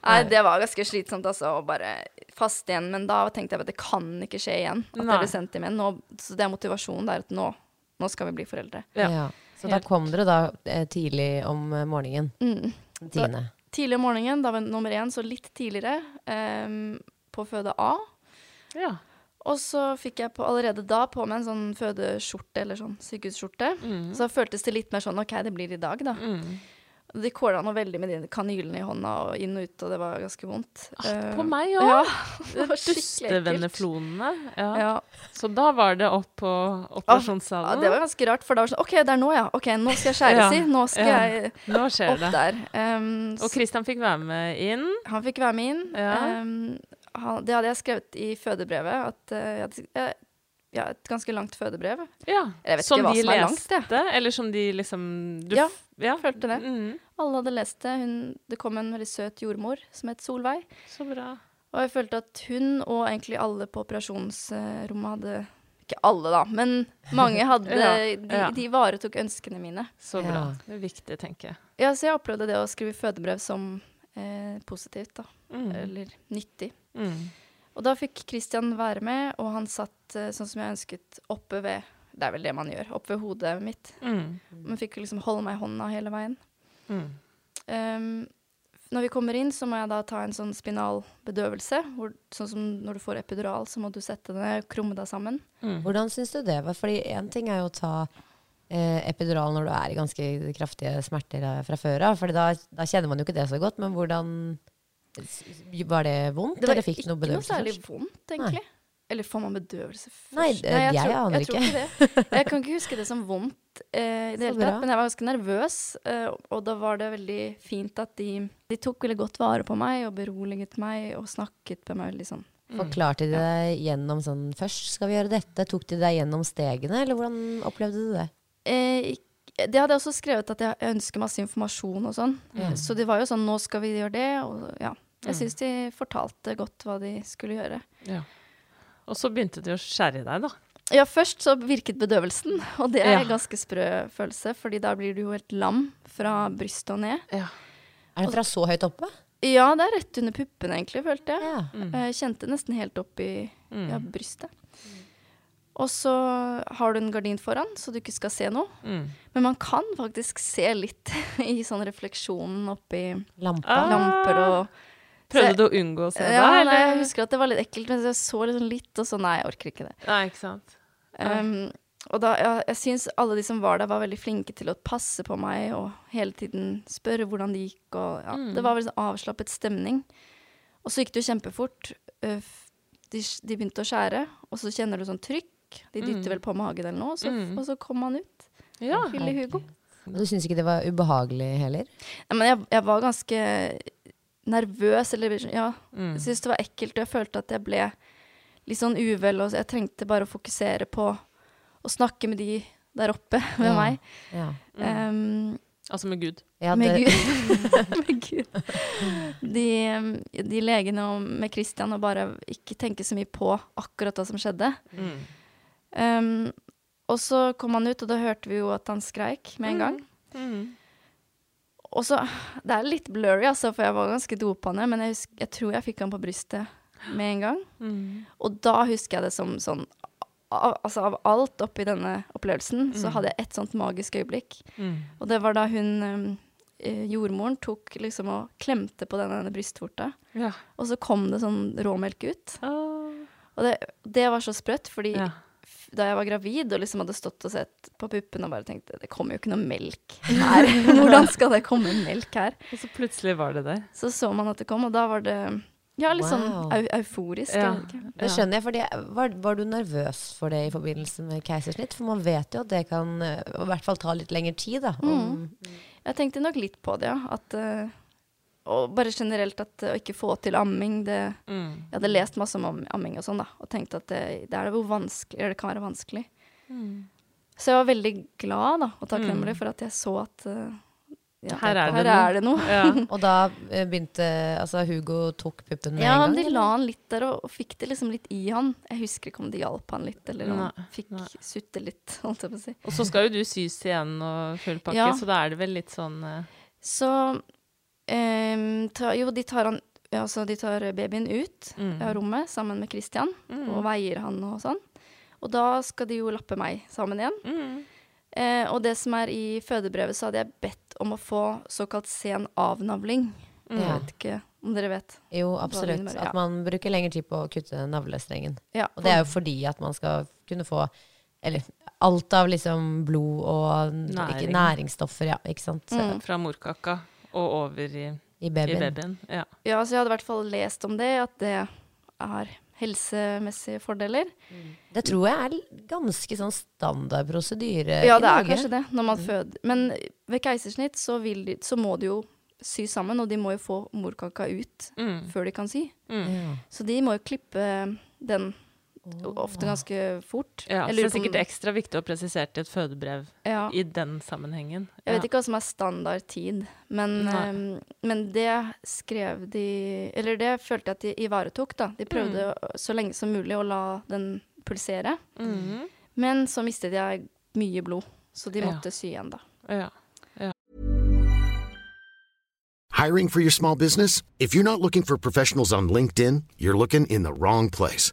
Nei, det var ganske slitsomt altså, å bare faste igjen. Men da tenkte jeg at det kan ikke skje igjen. At Nei. det blir sendt hjem igjen. Nå, så det er motivasjonen. Det er at nå, nå skal vi bli foreldre. Ja. Så da kom dere da eh, tidlig om eh, morgenen? Mm. Tine. Tiende. Tidlig om morgenen, da var nummer én, så litt tidligere, um, på føde A. Ja. Og så fikk jeg på, allerede da på meg en sånn fødeskjorte, eller sånn sykehusskjorte. Mm. Så føltes det litt mer sånn OK, det blir i dag, da. Mm. De kåla noe veldig med de kanylene i hånda og inn og ut, og det var ganske vondt. Ah, på Eh, meg Ja, òg. ekkelt. Dustevenneflonene. Ja. Ja. Så da var det opp på operasjonssalen? ja, det var ganske rart, for da var det sånn OK, det er nå, ja. OK, nå skal jeg skjæres Ja, i. Nå skal ja. jeg Nå opp det. der. Um, Og Christian fikk være med inn. Han fikk være med inn. Ja. Um, han, det hadde jeg skrevet i fødebrevet, at uh, jeg jeg, ja, et ganske langt fødebrev. Ja. Jeg vet som ikke hva de som er langt, leste, eller som de liksom du Ja, ja. Følte det. Mm. Alle hadde lest det. Hun, det kom en veldig søt jordmor som het Solveig. Så bra. Og jeg følte at hun og egentlig alle på operasjonsrommet hadde ikke alle, da, men mange hadde Ja, De, ja. de varetok ønskene mine. Så bra. Ja. Det er viktig, tenker jeg. Ja, så jeg opplevde det å skrive fødebrev som eh, positivt, da. Mm. Eller nyttig. Mm. Og da fikk Christian være med, og han satt eh, sånn som jeg ønsket, oppe ved Det er vel det man gjør, oppe ved hodet mitt. Mm. Man fikk liksom holde meg i hånda hele veien. Mm. Um, når vi kommer inn, så må jeg da ta en sånn spinalbedøvelse. Hvor, sånn som når du får epidural, så må du sette deg krumme deg sammen. Mm. Hvordan syns du det var? Fordi én ting er jo å ta eh, epidural når du er i ganske kraftige smerter eh, fra før av, for da, da kjenner man jo ikke det så godt. Men hvordan Var det vondt, Det var eller fikk du noe ikke noe særlig vondt, egentlig. Eller får man bedøvelse først? Nei, det- jeg aner jeg tror ikke. ikke det. Jeg kan ikke huske det som vondt eh, i det hele tatt, men jeg var ganske nervøs. Eh, og da var det veldig fint at de, de tok veldig godt vare på meg og beroliget meg og snakket med meg veldig sånn. Forklarte de deg gjennom sånn Først skal vi gjøre dette. Tok de deg gjennom stegene, eller hvordan opplevde du det? Eh, ikk- det hadde jeg også skrevet at jeg, ønsker masse informasjon og sånn. Mm. Så det var jo sånn nå skal vi gjøre det, og ja. Jeg Mm. syns de fortalte godt hva de skulle gjøre. Ja. Og så begynte de å skjære i deg, da. Ja, først så virket bedøvelsen, og det er Ja. en ganske sprø følelse, fordi da blir du jo helt lam fra brystet og ned. Ja. Er det fra så høyt oppe? Ja, det er rett under puppene, egentlig, følte jeg. Ja. Mm. Jeg kjente nesten helt opp i Mm. ja, brystet. Og så har du en gardin foran, så du ikke skal se noe. Mm. Men man kan faktisk se litt i sånn refleksjonen oppi Lampa? Ah. lamper og Prøvde du å unngå å se ja, det? nei, eller? Jeg husker at det var litt ekkelt, men jeg så liksom litt, og så nei, jeg orker ikke det. Nei, ikke sant. Um, og da, ja, jeg syns alle de som var der, var veldig flinke til å passe på meg og hele tiden spørre hvordan det gikk. Og, ja, Mm. Det var veldig sånn avslappet stemning. Og så gikk det jo kjempefort. De, de begynte å skjære, og så kjenner du sånn trykk. De dytter Mm. vel på magen eller noe, og så, Mm. og så kom han ut. Ja. Lille Hugo. Men du syns ikke det var ubehagelig heller? Nei, men jeg, jeg var ganske nervøs, eller ja. Mm. Jeg syntes det var ekkelt, og jeg følte at jeg ble litt sånn uvel, og jeg trengte bare å fokusere på å snakke med de der oppe med Ja. meg. Ja. Um, Altså med Gud. Ja, med, Gud. med Gud. De, de legene og med Christian og bare ikke tenke så mye på akkurat hva som skjedde. Mm. Um, og så kom han ut, og da hørte vi jo at han skreik med en gang. Mm. Og så Det er litt blurry, altså, for jeg var ganske dopende, men jeg, husker, jeg tror jeg fikk han på brystet med en gang. Mm. Og da husker jeg det som sånn av, Altså av alt oppi denne opplevelsen, så hadde jeg et sånt magisk øyeblikk. Mm. Og det var da hun um, jordmoren tok liksom og klemte på denne, denne brystvorta, Ja. og så kom det sånn råmelk ut. Oh. Og det, det var så sprøtt, fordi ja. Da jeg var gravid og liksom hadde stått og sett på puppene og bare tenkte det kommer jo ikke noe melk her. Hvordan skal det komme melk her? Og så plutselig var det der. Så så man at det kom, og da var det ja, litt sånn eu euforisk. Ja. det skjønner jeg. Fordi, var, var du nervøs for det i forbindelse med keisersnitt? For man vet jo at det kan eh, i hvert fall ta litt lengre tid. Da, om, Jeg tenkte nok litt på det, ja. At, eh, og bare generelt at eh, å ikke få til amming det, Mm. Jeg hadde lest masse om amming og sånn, da, og tenkte at det, det, er hvor eller det kan være vanskelig. Mm. Så jeg var veldig glad da, og takknemlig for at jeg så at eh, ja, Her er det her er det noe. Ja. Og da eh, begynte Altså, Hugo tok puppen med Ja, en gang? de eller? la han litt der og, og fikk det liksom litt i han. Jeg husker ikke om de hjalp han litt, eller om han fikk nei. sutte litt, holdt jeg på å si. Og så skal jo du sys igjen og full pakke, Ja. så da er det vel litt sånn uh... Så ehm, ta, Jo, de tar, han, altså, de tar babyen ut Mm. av rommet sammen med Christian, Mm. og veier han og sånn. Og da skal de jo lappe meg sammen igjen. mm. Uh, og det som er i fødebrevet, så hadde jeg bedt om å få såkalt sen avnavling. Mm. Jeg vet ikke om dere vet. Jo, absolutt. innebærer, ja. At man bruker lengre tid på å kutte navlestrengen. Ja, Og det er jo fordi at man skal kunne få eller, alt av liksom blod og Næring. ikke, næringsstoffer, ja, ikke sant, Mm. Fra morkaka og over i, i i babyen. babyen. Ja. ja, så jeg hadde i hvert fall lest om det, at det har helsemessige fordeler. Det tror jeg er ganske sånn standard prosedyre Ja, i det er kanskje det, når man føder. Men ved keisersnitt så, vil de, så må de jo sy sammen, og de må jo få morkaka ut Mm. før de kan sy. Mm. Ja. Så de må jo klippe den ofte ganske fort. Ja, så det er sikkert ekstra viktig å presisere til et fødebrev ja. i den sammenhengen. Jeg vet ikke hva som er standard tid, men, ehm, men det skrev de Eller det følte jeg at de ivaretok, da. De prøvde Mm. så lenge som mulig å la den pulsere. Mm. Men så mistet jeg mye blod, så de Ja. måtte sy igjen, da. Ja. Hiring for your small business? If you're not looking for professionals on LinkedIn, you're looking in the wrong place.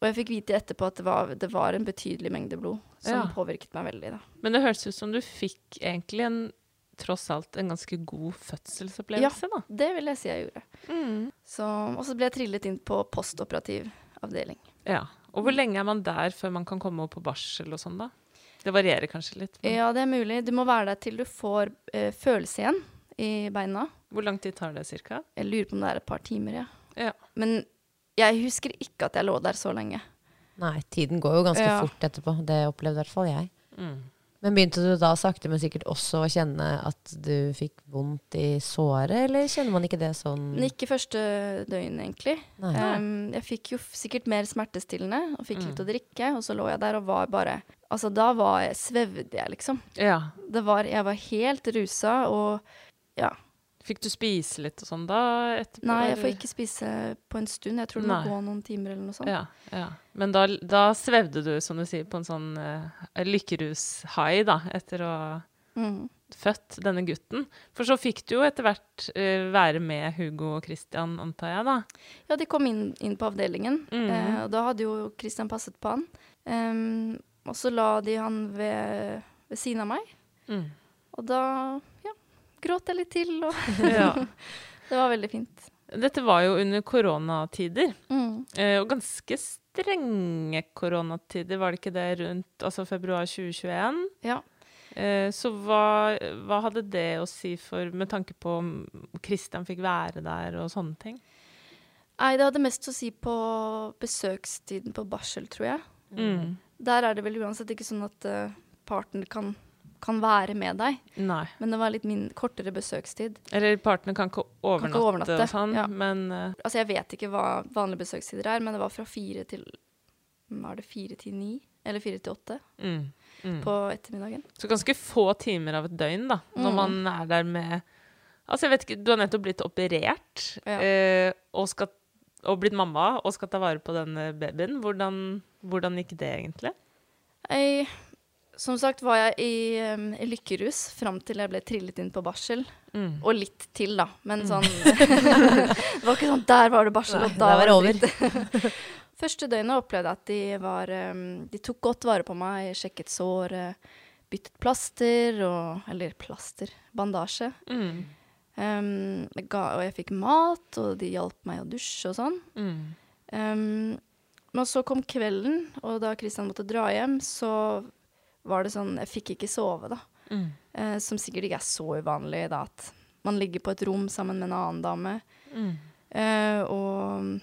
Og jeg fikk vite etterpå at det var, det var en betydelig mengde blod som Ja. påvirket meg veldig, da. Men det høres ut som du fikk egentlig en tross alt en ganske god fødselsopplevelse, da. Det vil jeg si jeg gjorde. Mm. Så, og så ble jeg trillet inn på postoperativ avdeling. Ja. Og hvor lenge er man der før man kan komme opp på barsel og sånn, da? Det varierer kanskje litt. men Ja, det er mulig. Du må være der til du får eh, følelse igjen i beina. Hvor lang tid tar det cirka? Jeg lurer på om det er et par timer, ja. Ja. Men jeg husker ikke at jeg lå der så lenge. Nei, tiden går jo ganske Ja. fort etterpå. Det opplevde i hvert fall jeg. Mm. Men begynte du da sakte, men sikkert også å kjenne at du fikk vondt i såret, eller kjenner man ikke det sånn ikke første døgn, egentlig. Nei. Um, jeg fikk jo sikkert mer smertestillende og fikk Mm. litt å drikke, og så lå jeg der og var bare Altså, da var jeg Svevde jeg, liksom. Ja. Det var Jeg var helt rusa og Ja. Fikk du spise litt og sånn da etterpå? Nei, jeg får ikke spise på en stund. Jeg tror det må gå noen timer eller noe sånt. Ja, ja. Men da, da svevde du, som du sier, på en sånn uh, lykkerus-high, da, etter å Mm. født denne gutten. For så fikk du jo etter hvert uh, være med Hugo og Christian, antar jeg, da. Ja, de kom inn, inn på avdelingen, mm. uh, og da hadde jo Christian passet på han. Um, og så la de han ved, ved siden av meg, Mm. og da gråt jeg litt til, og Ja. det var veldig fint. Dette var jo under koronatider, Mm. eh, og ganske strenge koronatider, var det ikke det, rundt altså februar 2021? Ja. Eh, så hva, hva hadde det å si for, med tanke på om Christian fikk være der og sånne ting? Nei, det hadde mest å si på besøkstiden på barsel, tror jeg. Mm. Der er det vel uansett ikke sånn at uh, parten kan, kan være med deg, Nei. men det var litt min kortere besøkstid. Eller partene kan ikke overnatte, overnatte, og sånn, ja. men uh... Altså, jeg vet ikke hva vanlige besøkstider er, men det var fra fire til Var det fire til ni? Eller fire til åtte mm, mm. på ettermiddagen. Så ganske få timer av et døgn, da, når Mm. man er der med Altså, jeg vet ikke, du har nettopp blitt operert, Ja. eh, og, skal, og blitt mamma, og skal ta vare på denne babyen. Hvordan, hvordan gikk det egentlig? Jeg, som sagt var jeg i, um, i lykkerus fram til jeg ble trillet inn på barsel. Mm. Og litt til, da. Men sånn Det var ikke sånn Der var det barsel, Nei, og da var det dritt. Første døgnet opplevde jeg at de var um, De tok godt vare på meg, sjekket såret, byttet plaster og Eller plaster. Bandasje. Mm. Um, jeg ga, og jeg fikk mat, og de hjalp meg å dusje og sånn. Mm. Men så kom kvelden, og da Christian måtte dra hjem, så var det sånn Jeg fikk ikke sove, da. Mm. Eh, som sikkert ikke er så uvanlig, da, at man ligger på et rom sammen med en annen dame Mm. eh, og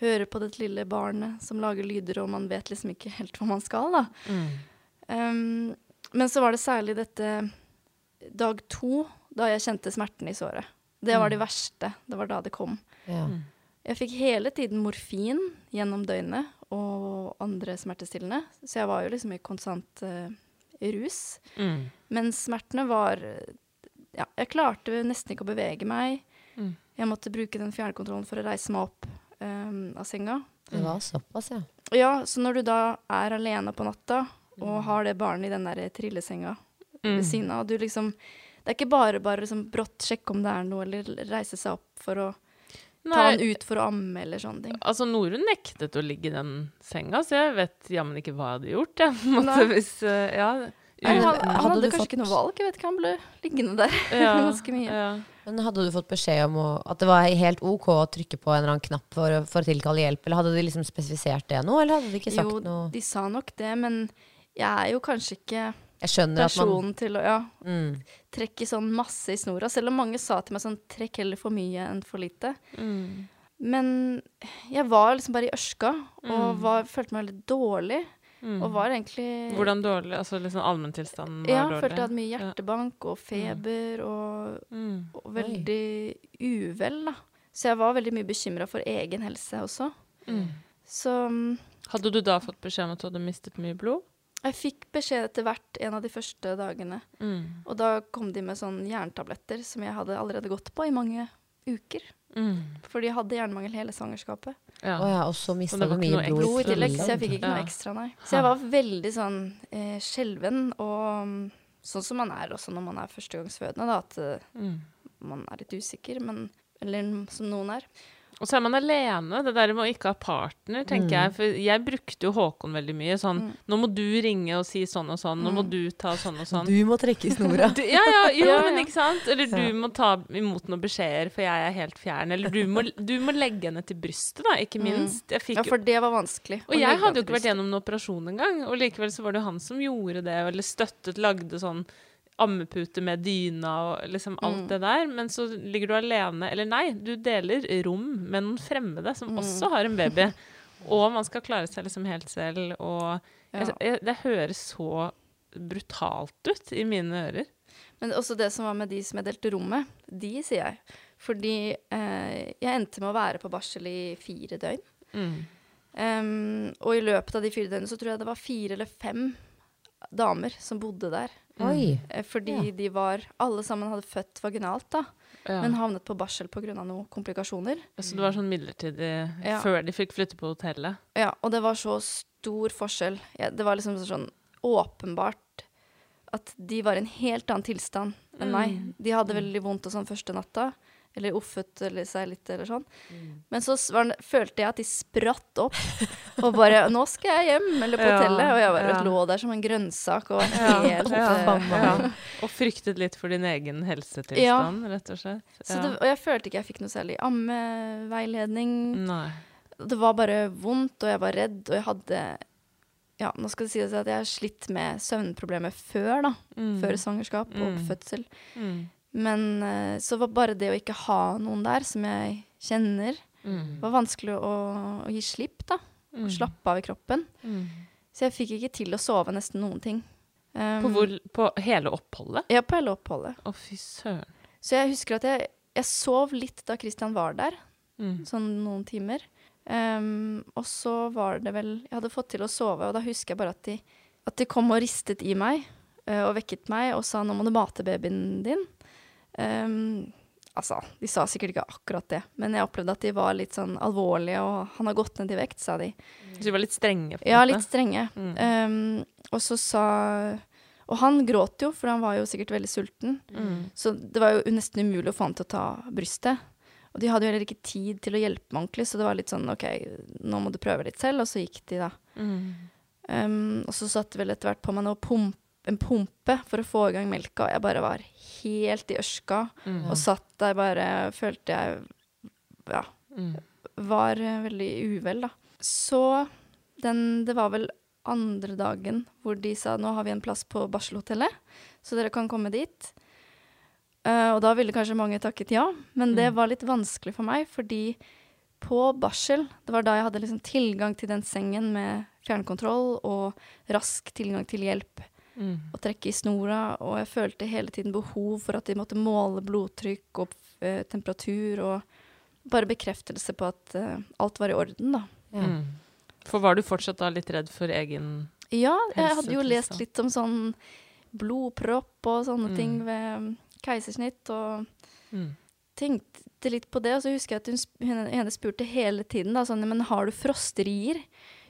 hører på det lille barnet som lager lyder, og man vet liksom ikke helt hva man skal, da. Mm. Um, men så var det særlig dette dag to, da jeg kjente smerten i såret. Det var det verste. Det var da det kom. Ja. Mm. Jeg fikk hele tiden morfin gjennom døgnet og andre smertestillende, så jeg var jo liksom i konstant uh, rus. Mm. Men smertene var Ja, jeg klarte nesten ikke å bevege meg. Mm. Jeg måtte bruke den fjernkontrollen for å reise meg opp um, av senga. Det var såpass, ja. Ja, så når du da er alene på natta og har det barnet i den der trillesenga Mm. ved siden av, og du liksom Det er ikke bare bare liksom brått sjekke om det er noe, eller reise seg opp for å ta han ut for å amme eller sånne ting. Altså, Norun nektet å ligge i den senga, så jeg vet jammen ikke hva jeg hadde gjort, jeg. på en måte, hvis, uh, ja, Nei, han, han Hadde hadde kanskje fått- ikke noe valg. Jeg vet ikke, han ble liggende der ja, ganske mye. Ja. Men hadde du fått beskjed om å, at det var helt ok å trykke på en eller annen knapp for, for å tilkalle hjelp, eller hadde de liksom spesifisert det nå, eller hadde de ikke sagt Jo, noe? de sa nok det, men jeg er jo kanskje ikke Jeg skjønner at man til å ja, mm. trekke sånn masse i snora. Selv om mange sa til meg sånn trekk heller for mye enn for lite. Mm. Men jeg var liksom bare i ørska og Mm. var, følte meg veldig dårlig. Mm. Og var egentlig Hvordan dårlig? Altså liksom allmenntilstanden var Ja, dårlig? følte jeg hadde mye hjertebank og feber og, Mm. og veldig uvel, da. Så jeg var veldig mye bekymra for egen helse også. Mm. Så mm, Hadde du da fått beskjed om at du hadde mistet mye blod? Jeg fikk beskjed etter hvert en av de første dagene. Mm. Og da kom de med sånn jerntabletter som jeg hadde allerede gått på i mange uker. Mm. Fordi jeg hadde jernmangel hele svangerskapet. Ja. Oh, ja, og så mista du mye blod Blod i tillegg, så jeg fikk ikke Ja. noe ekstra, nei. Så jeg var veldig sånn eh, skjelven, og mm, sånn som man er også når man er førstegangsfødende, da, at eh, Mm. man er litt usikker, men Eller som noen er. Og så er man alene. Det der med å ikke ha partner, tenker jeg. For jeg brukte jo Håkon veldig mye. Sånn Mm. Nå må du ringe og si sånn og sånn. Nå må Mm. du ta sånn og sånn. Du må trekke i snora. Du, ja, ja, jo, Ja, men ikke sant? Eller du Ja. må ta imot noen beskjeder, for jeg er helt fjern. Eller du må, du må legge henne til brystet, da, ikke Mm. minst. Fikk Ja, for det var vanskelig. Og jeg hadde jo ikke vært gjennom noen operasjon engang, og likevel så var det jo han som gjorde det, eller støttet, lagde sånn ammepute med dyna og liksom alt Mm. det der. Men så ligger du alene, eller nei, du deler rom med noen fremmede som Mm. også har en baby. og man skal klare seg liksom helt selv, og jeg, jeg, det høres så brutalt ut i mine ører. Men også det som var med de som jeg delte rommet, de sier jeg. Fordi eh, jeg endte med å være på barsel i fire døgn. Mm. Um, og i løpet av de fire døgnene så tror jeg det var fire eller fem damer som bodde der. Oi. Eh, fordi Ja. de var Alle sammen hadde født vaginalt, da, Ja. men havnet på barsel pga. noen komplikasjoner. Så det var sånn midlertidig Ja. før de fikk flytte på hotellet. Ja, og det var så stor forskjell. Ja, det var liksom sånn åpenbart at de var i en helt annen tilstand enn meg. Mm. De hadde veldig vondt og sånn første natta, eller offet eller seg litt eller sånn. Men så var, følte jeg at de spratt opp og bare 'Nå skal jeg hjem', eller på Ja, hotellet. Og jeg bare ja. lå der som en grønnsak og helt ja, eh, ja. Og fryktet litt for din egen helsetilstand, rett og slett. Så det, og jeg følte ikke jeg fikk noe særlig ammeveiledning. Nei. Det var bare vondt, og jeg var redd, og jeg hadde Ja, nå skal det sies at jeg har slitt med søvnproblemer før, da. Mm. Før svangerskap og Mm. fødsel. Mm. Men eh, så var bare det å ikke ha noen der som jeg kjenner, Mm. var vanskelig å, å gi slipp, da. Mm. Og slappe av i kroppen. Mm. Så jeg fikk ikke til å sove nesten noen ting. Um, På, hvor, på hele oppholdet? Ja, på hele oppholdet. Å, fy søren. Så jeg husker at jeg, jeg sov litt da Christian var der. Mm. sånn noen timer. Um, og så var det vel Jeg hadde fått til å sove, og da husker jeg bare at de, at de kom og ristet i meg Uh, og vekket meg og sa 'nå må du mate babyen din'. Ehm, altså, de sa sikkert ikke akkurat det, men jeg opplevde at de var litt sånn alvorlige, og 'han har gått ned i vekt', sa de. Så de var litt strenge? på Ja, litt strenge. Mm. Um, og så sa Og han gråt jo, for han var jo sikkert veldig sulten. Mm. Så det var jo nesten umulig å få han til å ta brystet. Og de hadde jo heller ikke tid til å hjelpe meg ordentlig, så det var litt sånn OK, nå må du prøve litt selv, og så gikk de, da. Mm. Um, og så satte vel etter hvert på meg noe pump, en pumpe for å få i gang melka, og jeg bare var helt i ørska. Mm. Og satt der bare følte jeg ja, Mm. var eh, veldig uvel, da. Så den Det var vel andre dagen hvor de sa nå har vi en plass på barselhotellet, så dere kan komme dit. Uh, og da ville kanskje mange takket ja, men det Mm. var litt vanskelig for meg, fordi på barsel, det var da jeg hadde liksom tilgang til den sengen med fjernkontroll og rask tilgang til hjelp Mm. Og trekke i snora, og jeg følte hele tiden behov for at de måtte måle blodtrykk og eh, temperatur, og bare bekreftelse på at eh, alt var i orden, da. Ja. Mm. For var du fortsatt da litt redd for egen Ja, jeg hadde jo lest litt om sånn blodpropp og sånne Mm. ting ved mm, keisersnitt, og mm. tenkte litt på det, og så husker jeg at hun, hun ene spurte hele tiden da, sånn, men har du frosterier?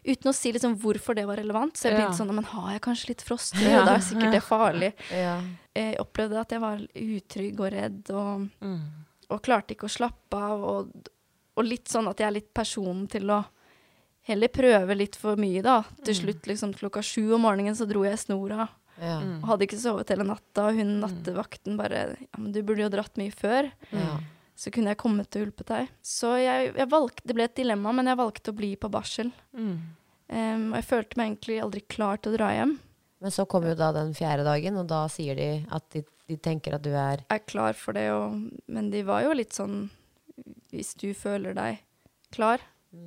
Uten å si liksom hvorfor det var relevant, så jeg Ja. sånn, men har jeg kanskje litt frost? Ja. Og da er sikkert det farlig. Ja. Jeg opplevde at jeg var utrygg og redd, og Mm. og klarte ikke å slappe av. Og og litt sånn at jeg er litt personen til å heller prøve litt for mye, da. Til Mm. slutt, liksom klokka sju om morgenen, så dro jeg snora. Ja. Mm. Og hadde ikke sovet hele natta, og hun nattevakten bare Ja, men du burde jo dratt mye før. Ja. Så kunne jeg kommet og hjulpet deg. Så jeg, jeg valgte Det ble et dilemma, men jeg valgte å bli på barsel. Mm. Um, og jeg følte meg egentlig aldri klar til å dra hjem. Men så kommer jo da den fjerde dagen, og da sier de at de, de tenker at du er Jeg er klar for det, og, men de var jo litt sånn Hvis du føler deg klar.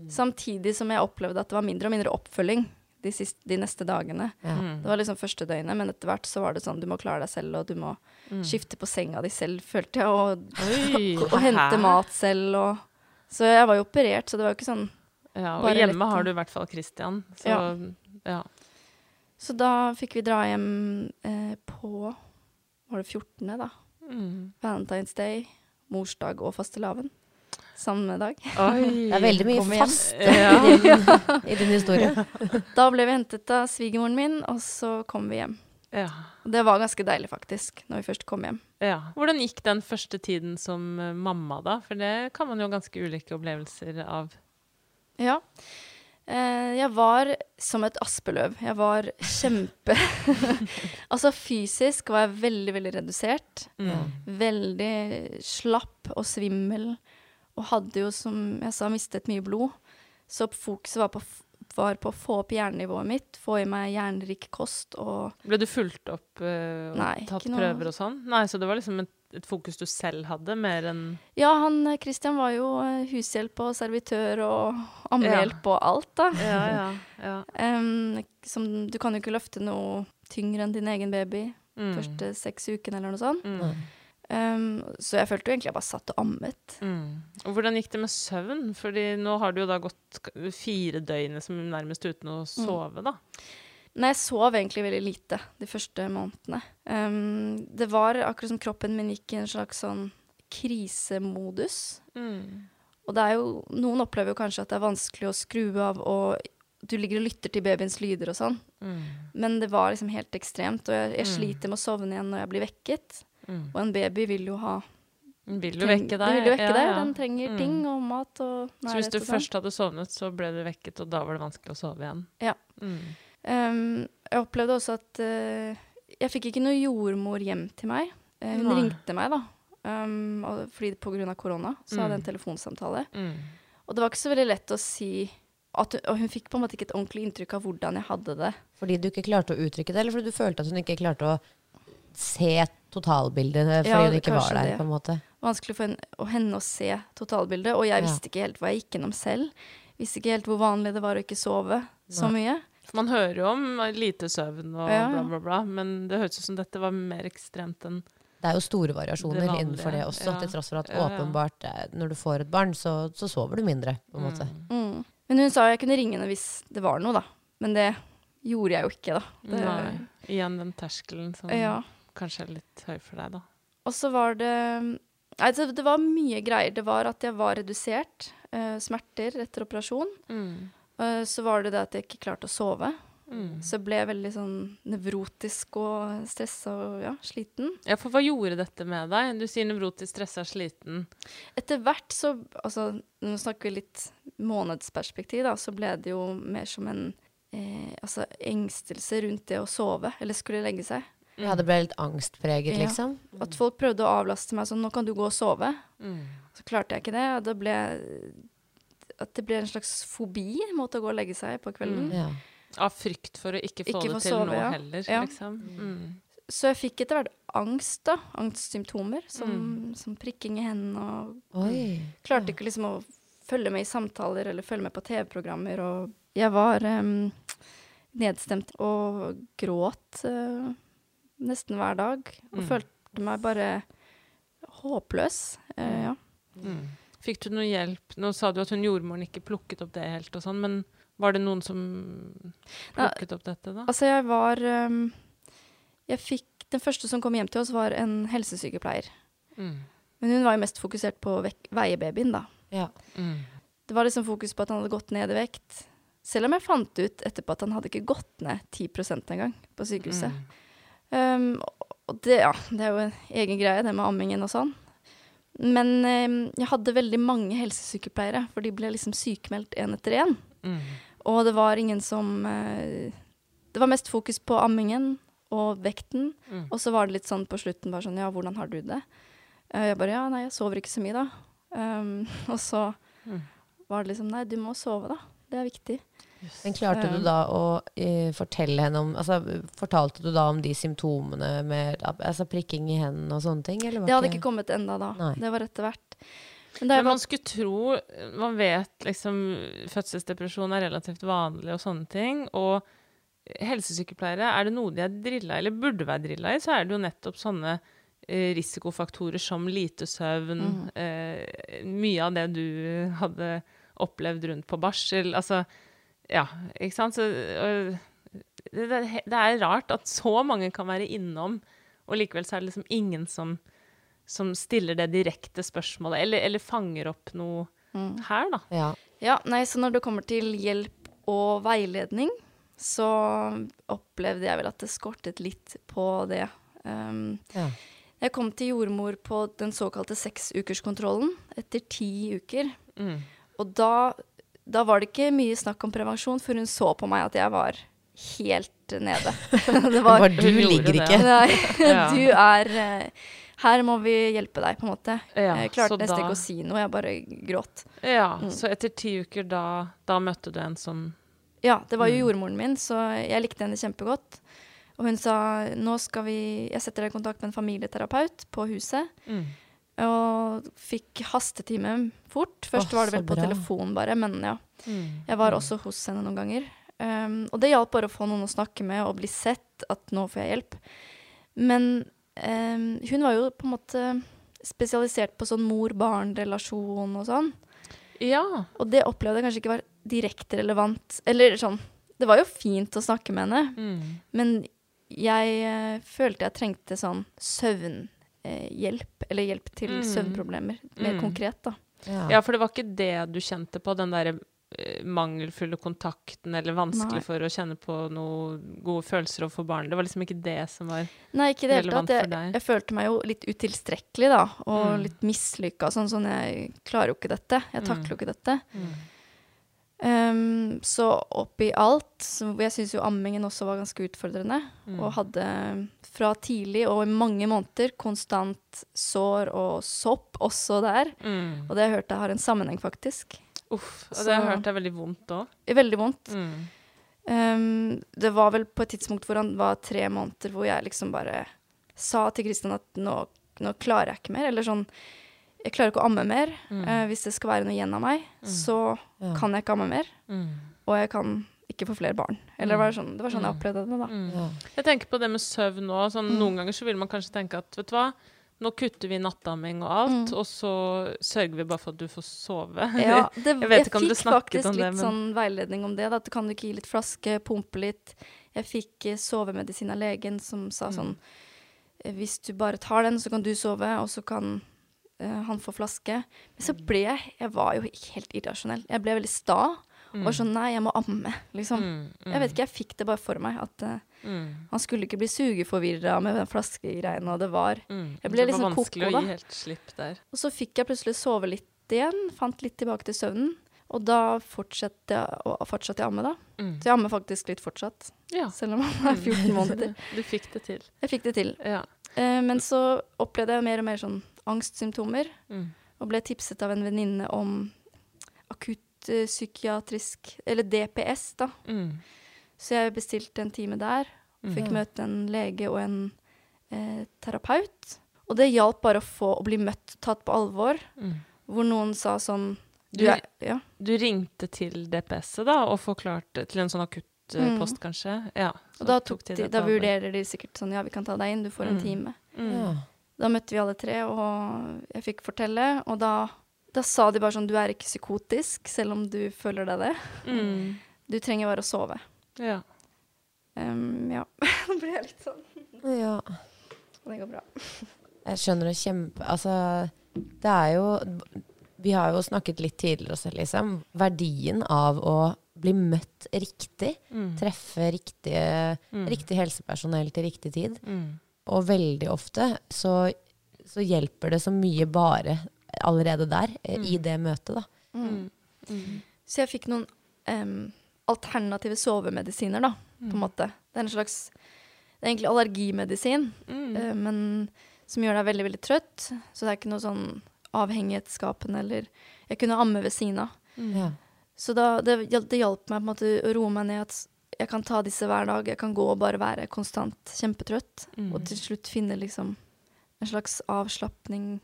Samtidig som jeg opplevde at det var mindre og mindre oppfølging de, siste, de neste dagene. ja. Mm. Det var liksom første døgnet, men etter hvert så var det sånn du må klare deg selv, og du må Mm. skifte på senga di selv, følte jeg, og, Oi, og hente mat selv, og Så jeg var jo operert, så det var jo ikke sånn Ja, og Bare hjemme litt, har du i hvert fall Christian. Så Ja. ja. Så da fikk vi dra hjem eh, på Var det 14., da? Mm. Valentine's Day, morsdag og fastelavn. Samme dag. Oi. Det er veldig mye faste fast Ja. i, din, i din historie. Da ble vi hentet av svigermoren min, og så kom vi hjem. Ja. Det var ganske deilig, faktisk, når vi først kom hjem. ja. Hvordan gikk den første tiden som eh, mamma, da? For det kan man jo ganske ulike opplevelser av. Ja. Eh, jeg var som et aspeløv. Jeg var kjempe Altså fysisk var jeg veldig, veldig redusert. Mm. Veldig slapp og svimmel. Og hadde jo, som jeg sa, mistet mye blod. Så fokuset var på, var på å få opp hjernenivået mitt, få i meg jernrik kost og Ble du fulgt opp uh, og Nei, tatt noe- prøver og sånn? Nei, så det var liksom et, et fokus du selv hadde, mer enn Ja, han eh, Christian var jo eh, hushjelp og servitør og ammehjelp og alt, da. Ja, ja. ja. um, som, du kan jo ikke løfte noe tyngre enn din egen baby Mm. første seks ukene eller noe sånt. Mm. Em, så jeg følte jo egentlig jeg bare satt og ammet. Mm. Og hvordan gikk det med søvn? Fordi nå har du jo da gått fire døgn som nærmest uten å sove, da. Nei, jeg sov egentlig veldig lite de første månedene. Um, det var akkurat som kroppen min gikk i en slags sånn krisemodus. Mm. Og det er jo, noen opplever jo kanskje at det er vanskelig å skru av, og du ligger og lytter til babyens lyder og sånn. Mm. Men det var liksom helt ekstremt, og jeg, jeg Mm. sliter med å sovne igjen når jeg blir vekket. Mm. Og en baby vil jo ha Den Vil jo vekke deg. Vil jo vekke Ja, deg. Den trenger Mm. ting og mat og Så hvis du og sånn. først hadde sovnet, så ble du vekket, og da var det vanskelig å sove igjen? Ja. Mm. Um, jeg opplevde også at uh, jeg fikk ikke noe jordmor hjem til meg. Uh, hun Nei. ringte meg, da. Um, og fordi på grunn av korona så hadde jeg en Mm. telefonsamtale. Mm. Og det var ikke så veldig lett å si at hun, Og hun fikk på en måte ikke et ordentlig inntrykk av hvordan jeg hadde det. Fordi du ikke klarte å uttrykke det, eller fordi du følte at hun ikke klarte å se totalbildet fordi Ja, hun ikke var der, det. på en måte. Vanskelig for henne, og henne å se totalbildet. Og jeg Ja. visste ikke helt hva jeg gikk gjennom selv. Visste ikke helt hvor vanlig det var å ikke sove så mye. For man hører jo om lite søvn og Ja, bla, bla, bla, men det høres ut som dette var mer ekstremt enn Det er jo store variasjoner Det innenfor det også, ja. til tross for at Ja, ja. åpenbart eh, når du får et barn, så, så sover du mindre, på en måte. Mm. Men hun sa jeg kunne ringe henne hvis det var noe, da. Men det gjorde jeg jo ikke, da. Det, Nei. Igjen den terskelen som Ja. Kanskje litt høy for deg, da. Og så var det Altså, det var mye greier. Det var at jeg var redusert. Uh, smerter etter operasjon. Mm. Uh, så var det det at jeg ikke klarte å sove. Mm. Så jeg ble veldig sånn nevrotisk og stressa og ja, sliten. Ja, for hva gjorde dette med deg? Du sier nevrotisk, stressa, sliten. Etter hvert så Altså, nå snakker vi litt månedsperspektiv, da, så ble det jo mer som en eh, altså engstelse rundt det å sove, eller skulle legge seg. Ja, det ble litt angstpreget, Ja. liksom. At folk prøvde å avlaste meg sånn 'Nå kan du gå og sove'. Mm. Så klarte jeg ikke det, og det ble At det ble en slags fobi mot å gå og legge seg på kvelden. Ja. Av frykt for å ikke få Ikke det til sove, nå ja. heller, Ja. liksom. Mm. Så jeg fikk etter hvert angst, da. Angstsymptomer. Som, Mm. som prikking i hendene og Oi. Klarte ikke liksom å følge med i samtaler eller følge med på TV-programmer. Og jeg var um, nedstemt og gråt eh, nesten hver dag. Og Mm. følte meg bare håpløs. Eh, ja. Mm. Fikk du noe hjelp? Nå sa du at hun jordmoren ikke plukket opp det helt og sånn, men var det noen som plukket opp dette, da? Altså, jeg var um, Jeg fikk Den første som kom hjem til oss, var en helsesykepleier. Mm. Men hun var jo mest fokusert på å vek- veie babyen, da. Ja. Mm. Det var liksom fokus på at han hadde gått ned i vekt. Selv om jeg fant ut etterpå at han hadde ikke gått ned 10% engang på sykehuset. Mm. Um, og det, ja, det er jo en egen greie, det med ammingen og sånn. Men um, jeg hadde veldig mange helsesykepleiere, for de ble liksom sykemeldt én etter én. Mm. Og det var ingen som uh, Det var mest fokus på ammingen og vekten. Mm. Og så var det litt sånn på slutten bare sånn Ja, hvordan har du det? Eh, jeg bare Ja, nei, jeg sover ikke så mye, da. Um, og så Mm. var det liksom Nei, du må sove, da. Det er viktig. Men klarte du da å eh, fortelle henne om altså, Fortalte du da om de symptomene med altså, prikking i hendene og sånne ting? Eller var Det hadde ikke kommet enda da. Nei. Det var etter hvert. Men Men man skulle tro Man vet liksom fødselsdepresjon er relativt vanlig og sånne ting. Og helsesykepleiere, er det noe de er drilla eller burde være drilla i, så er det jo nettopp sånne eh, risikofaktorer som lite søvn, mm. eh, mye av det du hadde opplevd rundt på barsel. Altså, ja, ikke sant? Så, og, det, det, det er rart at så mange kan være innom, og likevel så er det liksom ingen som som stiller det direkte spørsmålet, eller, eller fanger opp noe Mm. her, da. Ja. Ja, nei, så når det kommer til hjelp og veiledning, så opplevde jeg vel at det skortet litt på det. Um, Ja. Jeg kom til jordmor på den såkalte seksukerskontrollen etter ti uker. Mm. Og da, da var det ikke mye snakk om prevensjon, for hun så på meg at jeg var helt nede. det var, var du ligger ikke. Nei, Ja. du er eh, Her må vi hjelpe deg, på en måte. Ja, jeg klarte nesten ikke å si noe, jeg bare gråt. Ja, Mm. så etter ti uker, da, da møtte du en som Ja, det var jo Mm. jordmoren min, så jeg likte henne kjempegodt. Og hun sa nå skal vi Jeg setter deg i kontakt med en familieterapeut på huset. mm. Og fikk hastetime fort. Først oh, var det vel på telefon, bare, men ja. Mm. Jeg var også hos henne noen ganger. Um, og det hjalp bare å få noen å snakke med og bli sett, at nå får jeg hjelp. Men um, hun var jo på en måte spesialisert på sånn mor-barn-relasjon og sånn. Ja. Og det opplevde jeg kanskje ikke var direkte relevant. Eller sånn Det var jo fint å snakke med henne, Mm. men jeg uh, følte jeg trengte sånn søvnhjelp. Eh, hjelp, eller hjelp til Mm. søvnproblemer. Mer Mm. konkret, da. Ja. ja, for det var ikke det du kjente på, den der eh, mangelfulle kontakten, eller vanskelig Nei. for å kjenne på noen gode følelser overfor barn. Det var liksom ikke det som var Nei, ikke det Relevant tatt. for deg. jeg følte meg jo litt utilstrekkelig, da. Og Mm. litt mislykka. Sånn, sånn jeg klarer jo ikke dette. Jeg takler jo ikke dette. mm. Um, så oppi alt så Jeg syns jo ammingen også var ganske utfordrende. Mm. Og hadde fra tidlig og i mange måneder konstant sår og sopp også der. Mm. Og det jeg hørt det har en sammenheng, faktisk. Uff. Og Så- det jeg hørt er veldig vondt òg. Veldig vondt. Mm. Um, det var vel på et tidspunkt hvor han var tre måneder, hvor jeg liksom bare sa til Kristian at nå, nå klarer jeg ikke mer. Eller sånn Jeg klarer ikke å amme mer. Mm. Uh, hvis det skal være noe igjen av meg, så Ja. kan jeg ikke amme mer. Mm. Og jeg kan ikke få flere barn. Eller det var sånn, det var sånn jeg opplevde det, da. Mm. Ja. Jeg tenker på det med søvn òg. Sånn, Mm. Noen ganger så vil man kanskje tenke at vet du hva, nå kutter vi nattamming og alt, Mm. og så sørger vi bare for at du får sove. Ja, det, Jeg vet ikke om fikk du snakket faktisk om det, litt men- sånn veiledning om det. Da. At kan du ikke gi litt flaske, pumpe litt. Jeg fikk eh, sovemedisin av legen som sa Mm. sånn eh, Hvis du bare tar den, så kan du sove, og så kan eh, han får flaske. Men så Mm. ble jeg Jeg var jo ikke helt irrasjonell. Jeg ble veldig sta. Og var sånn Nei, jeg må amme, liksom. Mm, mm, Jeg vet ikke, jeg fikk det bare for meg. At uh, mm, han skulle ikke bli sugeforvirra med den flaskegreiene, og det var mm. Jeg ble Det var liksom koko, da. helt slipp der. Og så fikk jeg plutselig sove litt igjen, fant litt tilbake til søvnen. Og da fortsatte jeg å, fortsatte jeg amme, da. Mm. Så jeg ammer faktisk litt fortsatt, Ja. selv om han er 14 måneder. Du fikk det til. Jeg fikk det til. Ja. Eh, men så opplevde jeg mer og mer sånn angstsymptomer, Mm. og ble tipset av en venninne om akutt eh, psykiatrisk Eller DPS, da. Mm. Så jeg bestilte en time der. Fikk Mm. møte en lege og en eh, terapeut. Og det hjalp bare å få å bli møtt, tatt på alvor. Mm. Hvor noen sa sånn Du er Ja. Du ringte til DPS-et da, og forklarte til en sånn akuttpost, Mm. kanskje? Ja. Og da, de, da vurderer de sikkert sånn Ja, vi kan ta deg inn, du får en Mm. time. Mm. Ja. Da møtte vi alle tre, og jeg fikk fortelle. Og da, da sa de bare sånn Du er ikke psykotisk, selv om du føler deg det. Mm. Du trenger bare å sove. Ja. Um, ja. Nå blir jeg litt sånn ja. Det går bra. Jeg skjønner det kjempe Altså, det er jo Vi har jo snakket litt tidligere også, liksom. Verdien av å bli møtt riktig. Mm. Treffe riktige, Mm. riktig helsepersonell til riktig tid. Mm. Og veldig ofte så så hjelper det så mye bare allerede der, mm. i det møtet, da. Mm. Så jeg fikk noen um, alternative sovemedisiner, da, på en måte. Det er en slags Det er egentlig allergimedisin, Mm. eh, men som gjør deg veldig, veldig trøtt. Så det er ikke noe sånn avhengighetsskapende eller Jeg kunne amme ved siden av. Ja. Så da, det, det hjalp meg på en måte å roe meg ned at jeg kan ta disse hver dag. Jeg kan gå og bare være konstant kjempetrøtt. Mm. Og til slutt finne liksom en slags avslapning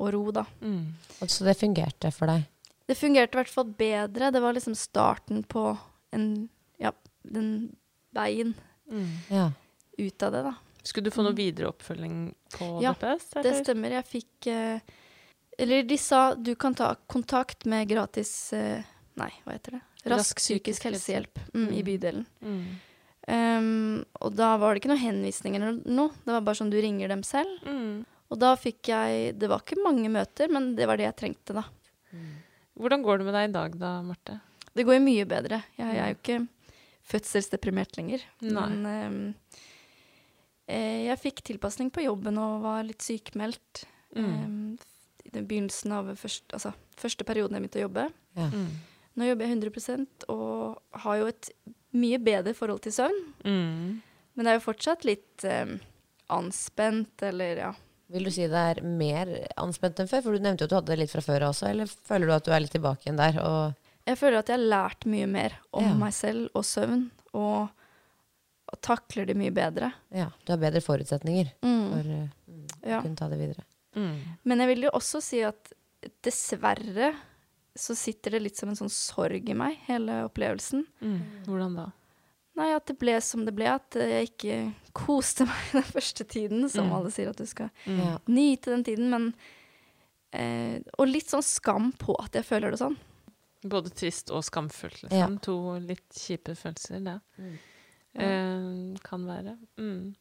og ro, da. Mm. Og Så det fungerte for deg? Det fungerte i hvert fall bedre. Det var liksom starten på en Ja, den veien Mm. Ja. ut av det, da. Skulle du få noe videre oppfølging på Ja, DPS? Det stemmer. Jeg fikk eh, Eller de sa du kan ta kontakt med gratis eh, Nei, hva heter det? Rask psykisk helsehjelp mm, i Mm. bydelen. Mm. Um, og da var det ikke noen henvisninger eller noe. Det var bare sånn du ringer dem selv. Mm. Og da fikk jeg Det var ikke mange møter, men det var det jeg trengte, da. Hvordan går det med deg i dag da, Marte? Det går jo mye bedre. Jeg, jeg er jo ikke fødselsdeprimert lenger. Nei. Men um, eh, jeg fikk tilpasning på jobben og var litt sykmeldt. Mm. Um, I den begynnelsen av første, altså, første perioden jeg begynte å jobbe. Ja. Mm. Nå jobber jeg 100% og har jo et mye bedre forhold til søvn. Mm. Men det er jo fortsatt litt um, anspent, eller ja. Vil du si det er mer anspent enn før? For du nevnte jo at du hadde det litt fra før også, eller føler du at du er litt tilbake igjen der? Og Jeg føler at jeg har lært mye mer om Ja. meg selv og søvn, og, og takler det mye bedre. ja, du har bedre forutsetninger Mm. for mm, Ja. å kunne ta det videre. Mm. Men jeg vil jo også si at dessverre så sitter det litt som en sånn sorg i meg, hele opplevelsen. Mm. Hvordan da? Nei, at det ble som det ble, at jeg ikke koste meg den første tiden, som Mm. alle sier at du skal Mm. Nyte den tiden, men eh, Og litt sånn skam på at jeg føler det sånn. Både trist og skamfullt, liksom. Ja. To litt kjipe følelser, det. Mm. Eh, kan være. Mm.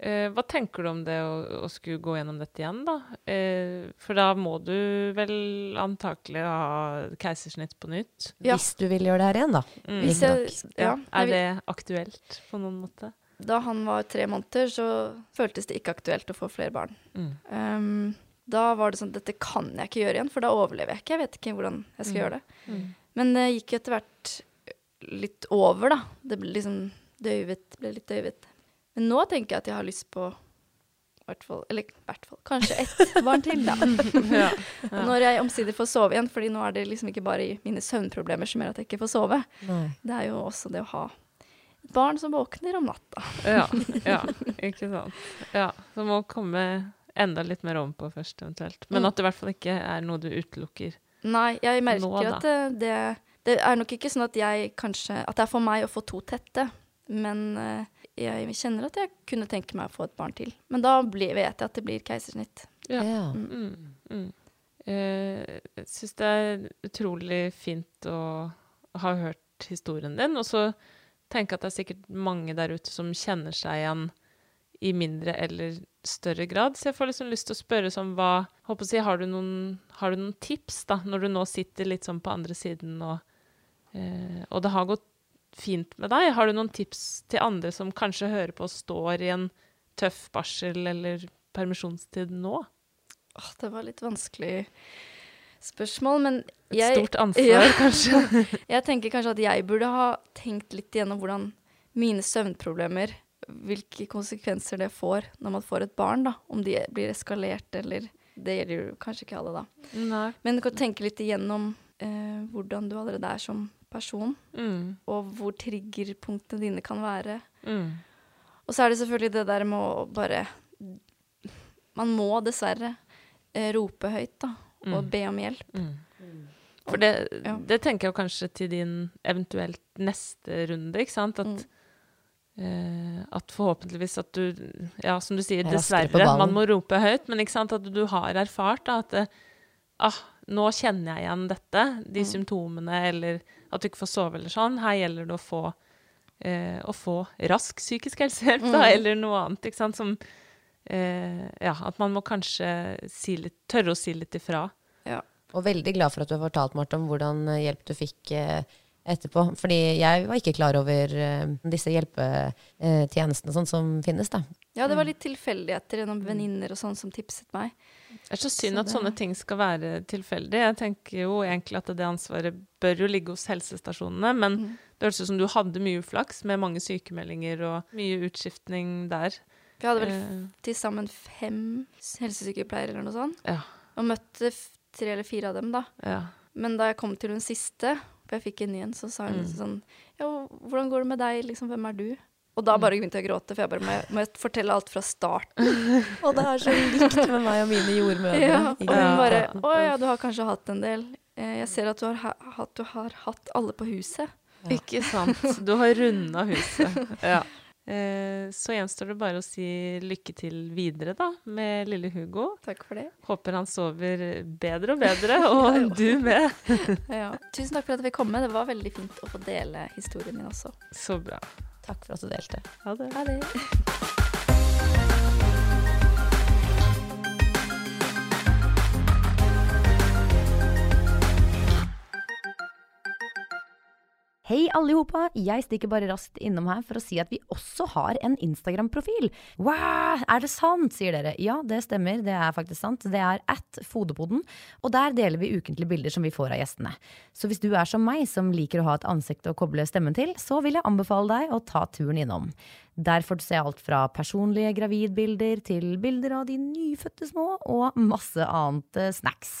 Eh, hva tenker du om det å, å skulle gå gjennom dette igjen, da? Eh, for da må du vel antakelig ha keisersnitt på nytt? Ja. Hvis du vil gjøre det her igjen, da. Mm. Hvis jeg, ja. Er det aktuelt på noen måte? Da han var tre måneder, så føltes det ikke aktuelt å få flere barn. Mm. Um, da var det sånn dette kan jeg ikke gjøre igjen, for da overlever jeg ikke. Jeg vet ikke hvordan jeg skal Mm. gjøre det. Mm. Men det gikk etter hvert litt over, da. Det ble liksom døyvet, ble litt døyvet. Men nå tenker jeg at jeg har lyst på hvert fall, eller hvert fall, kanskje ett barn til, da. Ja. Når jeg omsider får sove igjen, fordi nå er det liksom ikke bare i mine søvnproblemer som gjør at jeg ikke får sove. Nei. Det er jo også det å ha et barn som våkner om natta. Ja, ja, ikke sant. Ja, så må komme enda litt mer om på først, eventuelt. Men Mm. at det i hvert fall ikke er noe du utelukker. Nei, jeg merker Nå, at det, det, det er nok ikke sånn at jeg kanskje At det er for meg å få to tette. Men eh, jeg kjenner at jeg kunne tenke meg å få et barn til. Men da blir, vet jeg at det blir keisersnitt. Ja. Ja. Mm, mm. Eh, jeg syns det er utrolig fint å ha hørt historien din, og så tenker jeg at det er sikkert mange der ute som kjenner seg igjen i mindre eller større grad. Så jeg får liksom lyst til å spørre sånn hva håper å si, har, du noen, har du noen tips da, når du nå sitter litt sånn på andre siden og, eh, og det har gått fint med deg? Har du noen tips til andre som kanskje hører på og står i en tøff barsel eller permisjonstid nå? Åh, det var litt vanskelig spørsmål, men Et jeg stort ansvar, Ja. kanskje. Jeg tenker kanskje at jeg burde ha tenkt litt igjennom hvordan mine søvnproblemer Hvilke konsekvenser det får når man får et barn, da. Om de blir eskalert eller Det gjelder jo kanskje ikke alle, da. Nei. Men du kan tenke litt igjennom eh, hvordan du allerede er som person, Mm. og hvor triggerpunktene dine kan være. Mm. Og så er det selvfølgelig det der med å bare Man må dessverre eh, rope høyt, da, og Mm. be om hjelp. Mm. For det, Ja. det tenker jeg kanskje til din eventuelt neste runde, ikke sant? At, Mm. eh, at forhåpentligvis at du Ja, som du sier, Er dessverre, man må rope høyt, men ikke sant? at du har erfart da, at det, ah, nå kjenner jeg igjen dette, de Mm. symptomene, eller at du ikke får sove eller sånn. Her gjelder det å få, eh, å få rask psykisk helsehjelp, da, Mm. eller noe annet, ikke sant, som eh, Ja, at man må kanskje si litt, tørre å si litt ifra. Og veldig glad for at du har fortalt, Marte, om hvordan eh, hjelp du fikk eh, etterpå. Fordi jeg var ikke klar over eh, disse hjelpetjenestene sånn som finnes, da. Ja, det var litt tilfeldigheter gjennom venninner og sånn som tipset meg. Det er så synd Så at sånne ting skal være tilfeldig. Jeg tenker jo egentlig at det ansvaret bør jo ligge hos helsestasjonene, men Mm. det høres ut som du hadde mye uflaks med mange sykemeldinger og mye utskiftning der. Vi hadde vel Eh, til sammen fem helsesykepleiere eller noe sånt. Ja. Og møtte tre eller fire av dem, da. ja. Men da jeg kom til den siste, for jeg fikk en ny en, så sa hun Mm. sånn Ja, hvordan går det med deg, liksom, hvem er du? Og da bare begynte jeg å gråte, for jeg bare må jeg, må jeg fortelle alt fra starten. Og det er så likt med meg og mine jordmødre. Ja, og hun bare Å ja, du har kanskje hatt en del. Eh, Jeg ser at du har, ha, hatt- du har hatt alle på huset. Ikke sant. Du har runda huset. Ja. Eh, Så gjenstår det bare å si lykke til videre, da, med lille Hugo. Takk for det. Håper han sover bedre og bedre, og du med. Ja. Tusen takk for at jeg fikk komme. Det var veldig fint å få dele historien min også. Så bra. Takk for at du delte. Ha det. Ha det. Hei alle hopa, jeg stikker bare raskt innom her for å si at vi også har en Instagram-profil. Wow, er det sant, sier dere. Ja, det stemmer, det er faktisk sant. Det er at Fodepoden, og der deler vi ukentlige bilder som vi får av gjestene. Så hvis du er som meg, som liker å ha et ansikt å koble stemmen til, så vil jeg anbefale deg å ta turen innom. Der får du se alt fra personlige gravidbilder til bilder av de nyfødte små, og masse annet eh, snacks.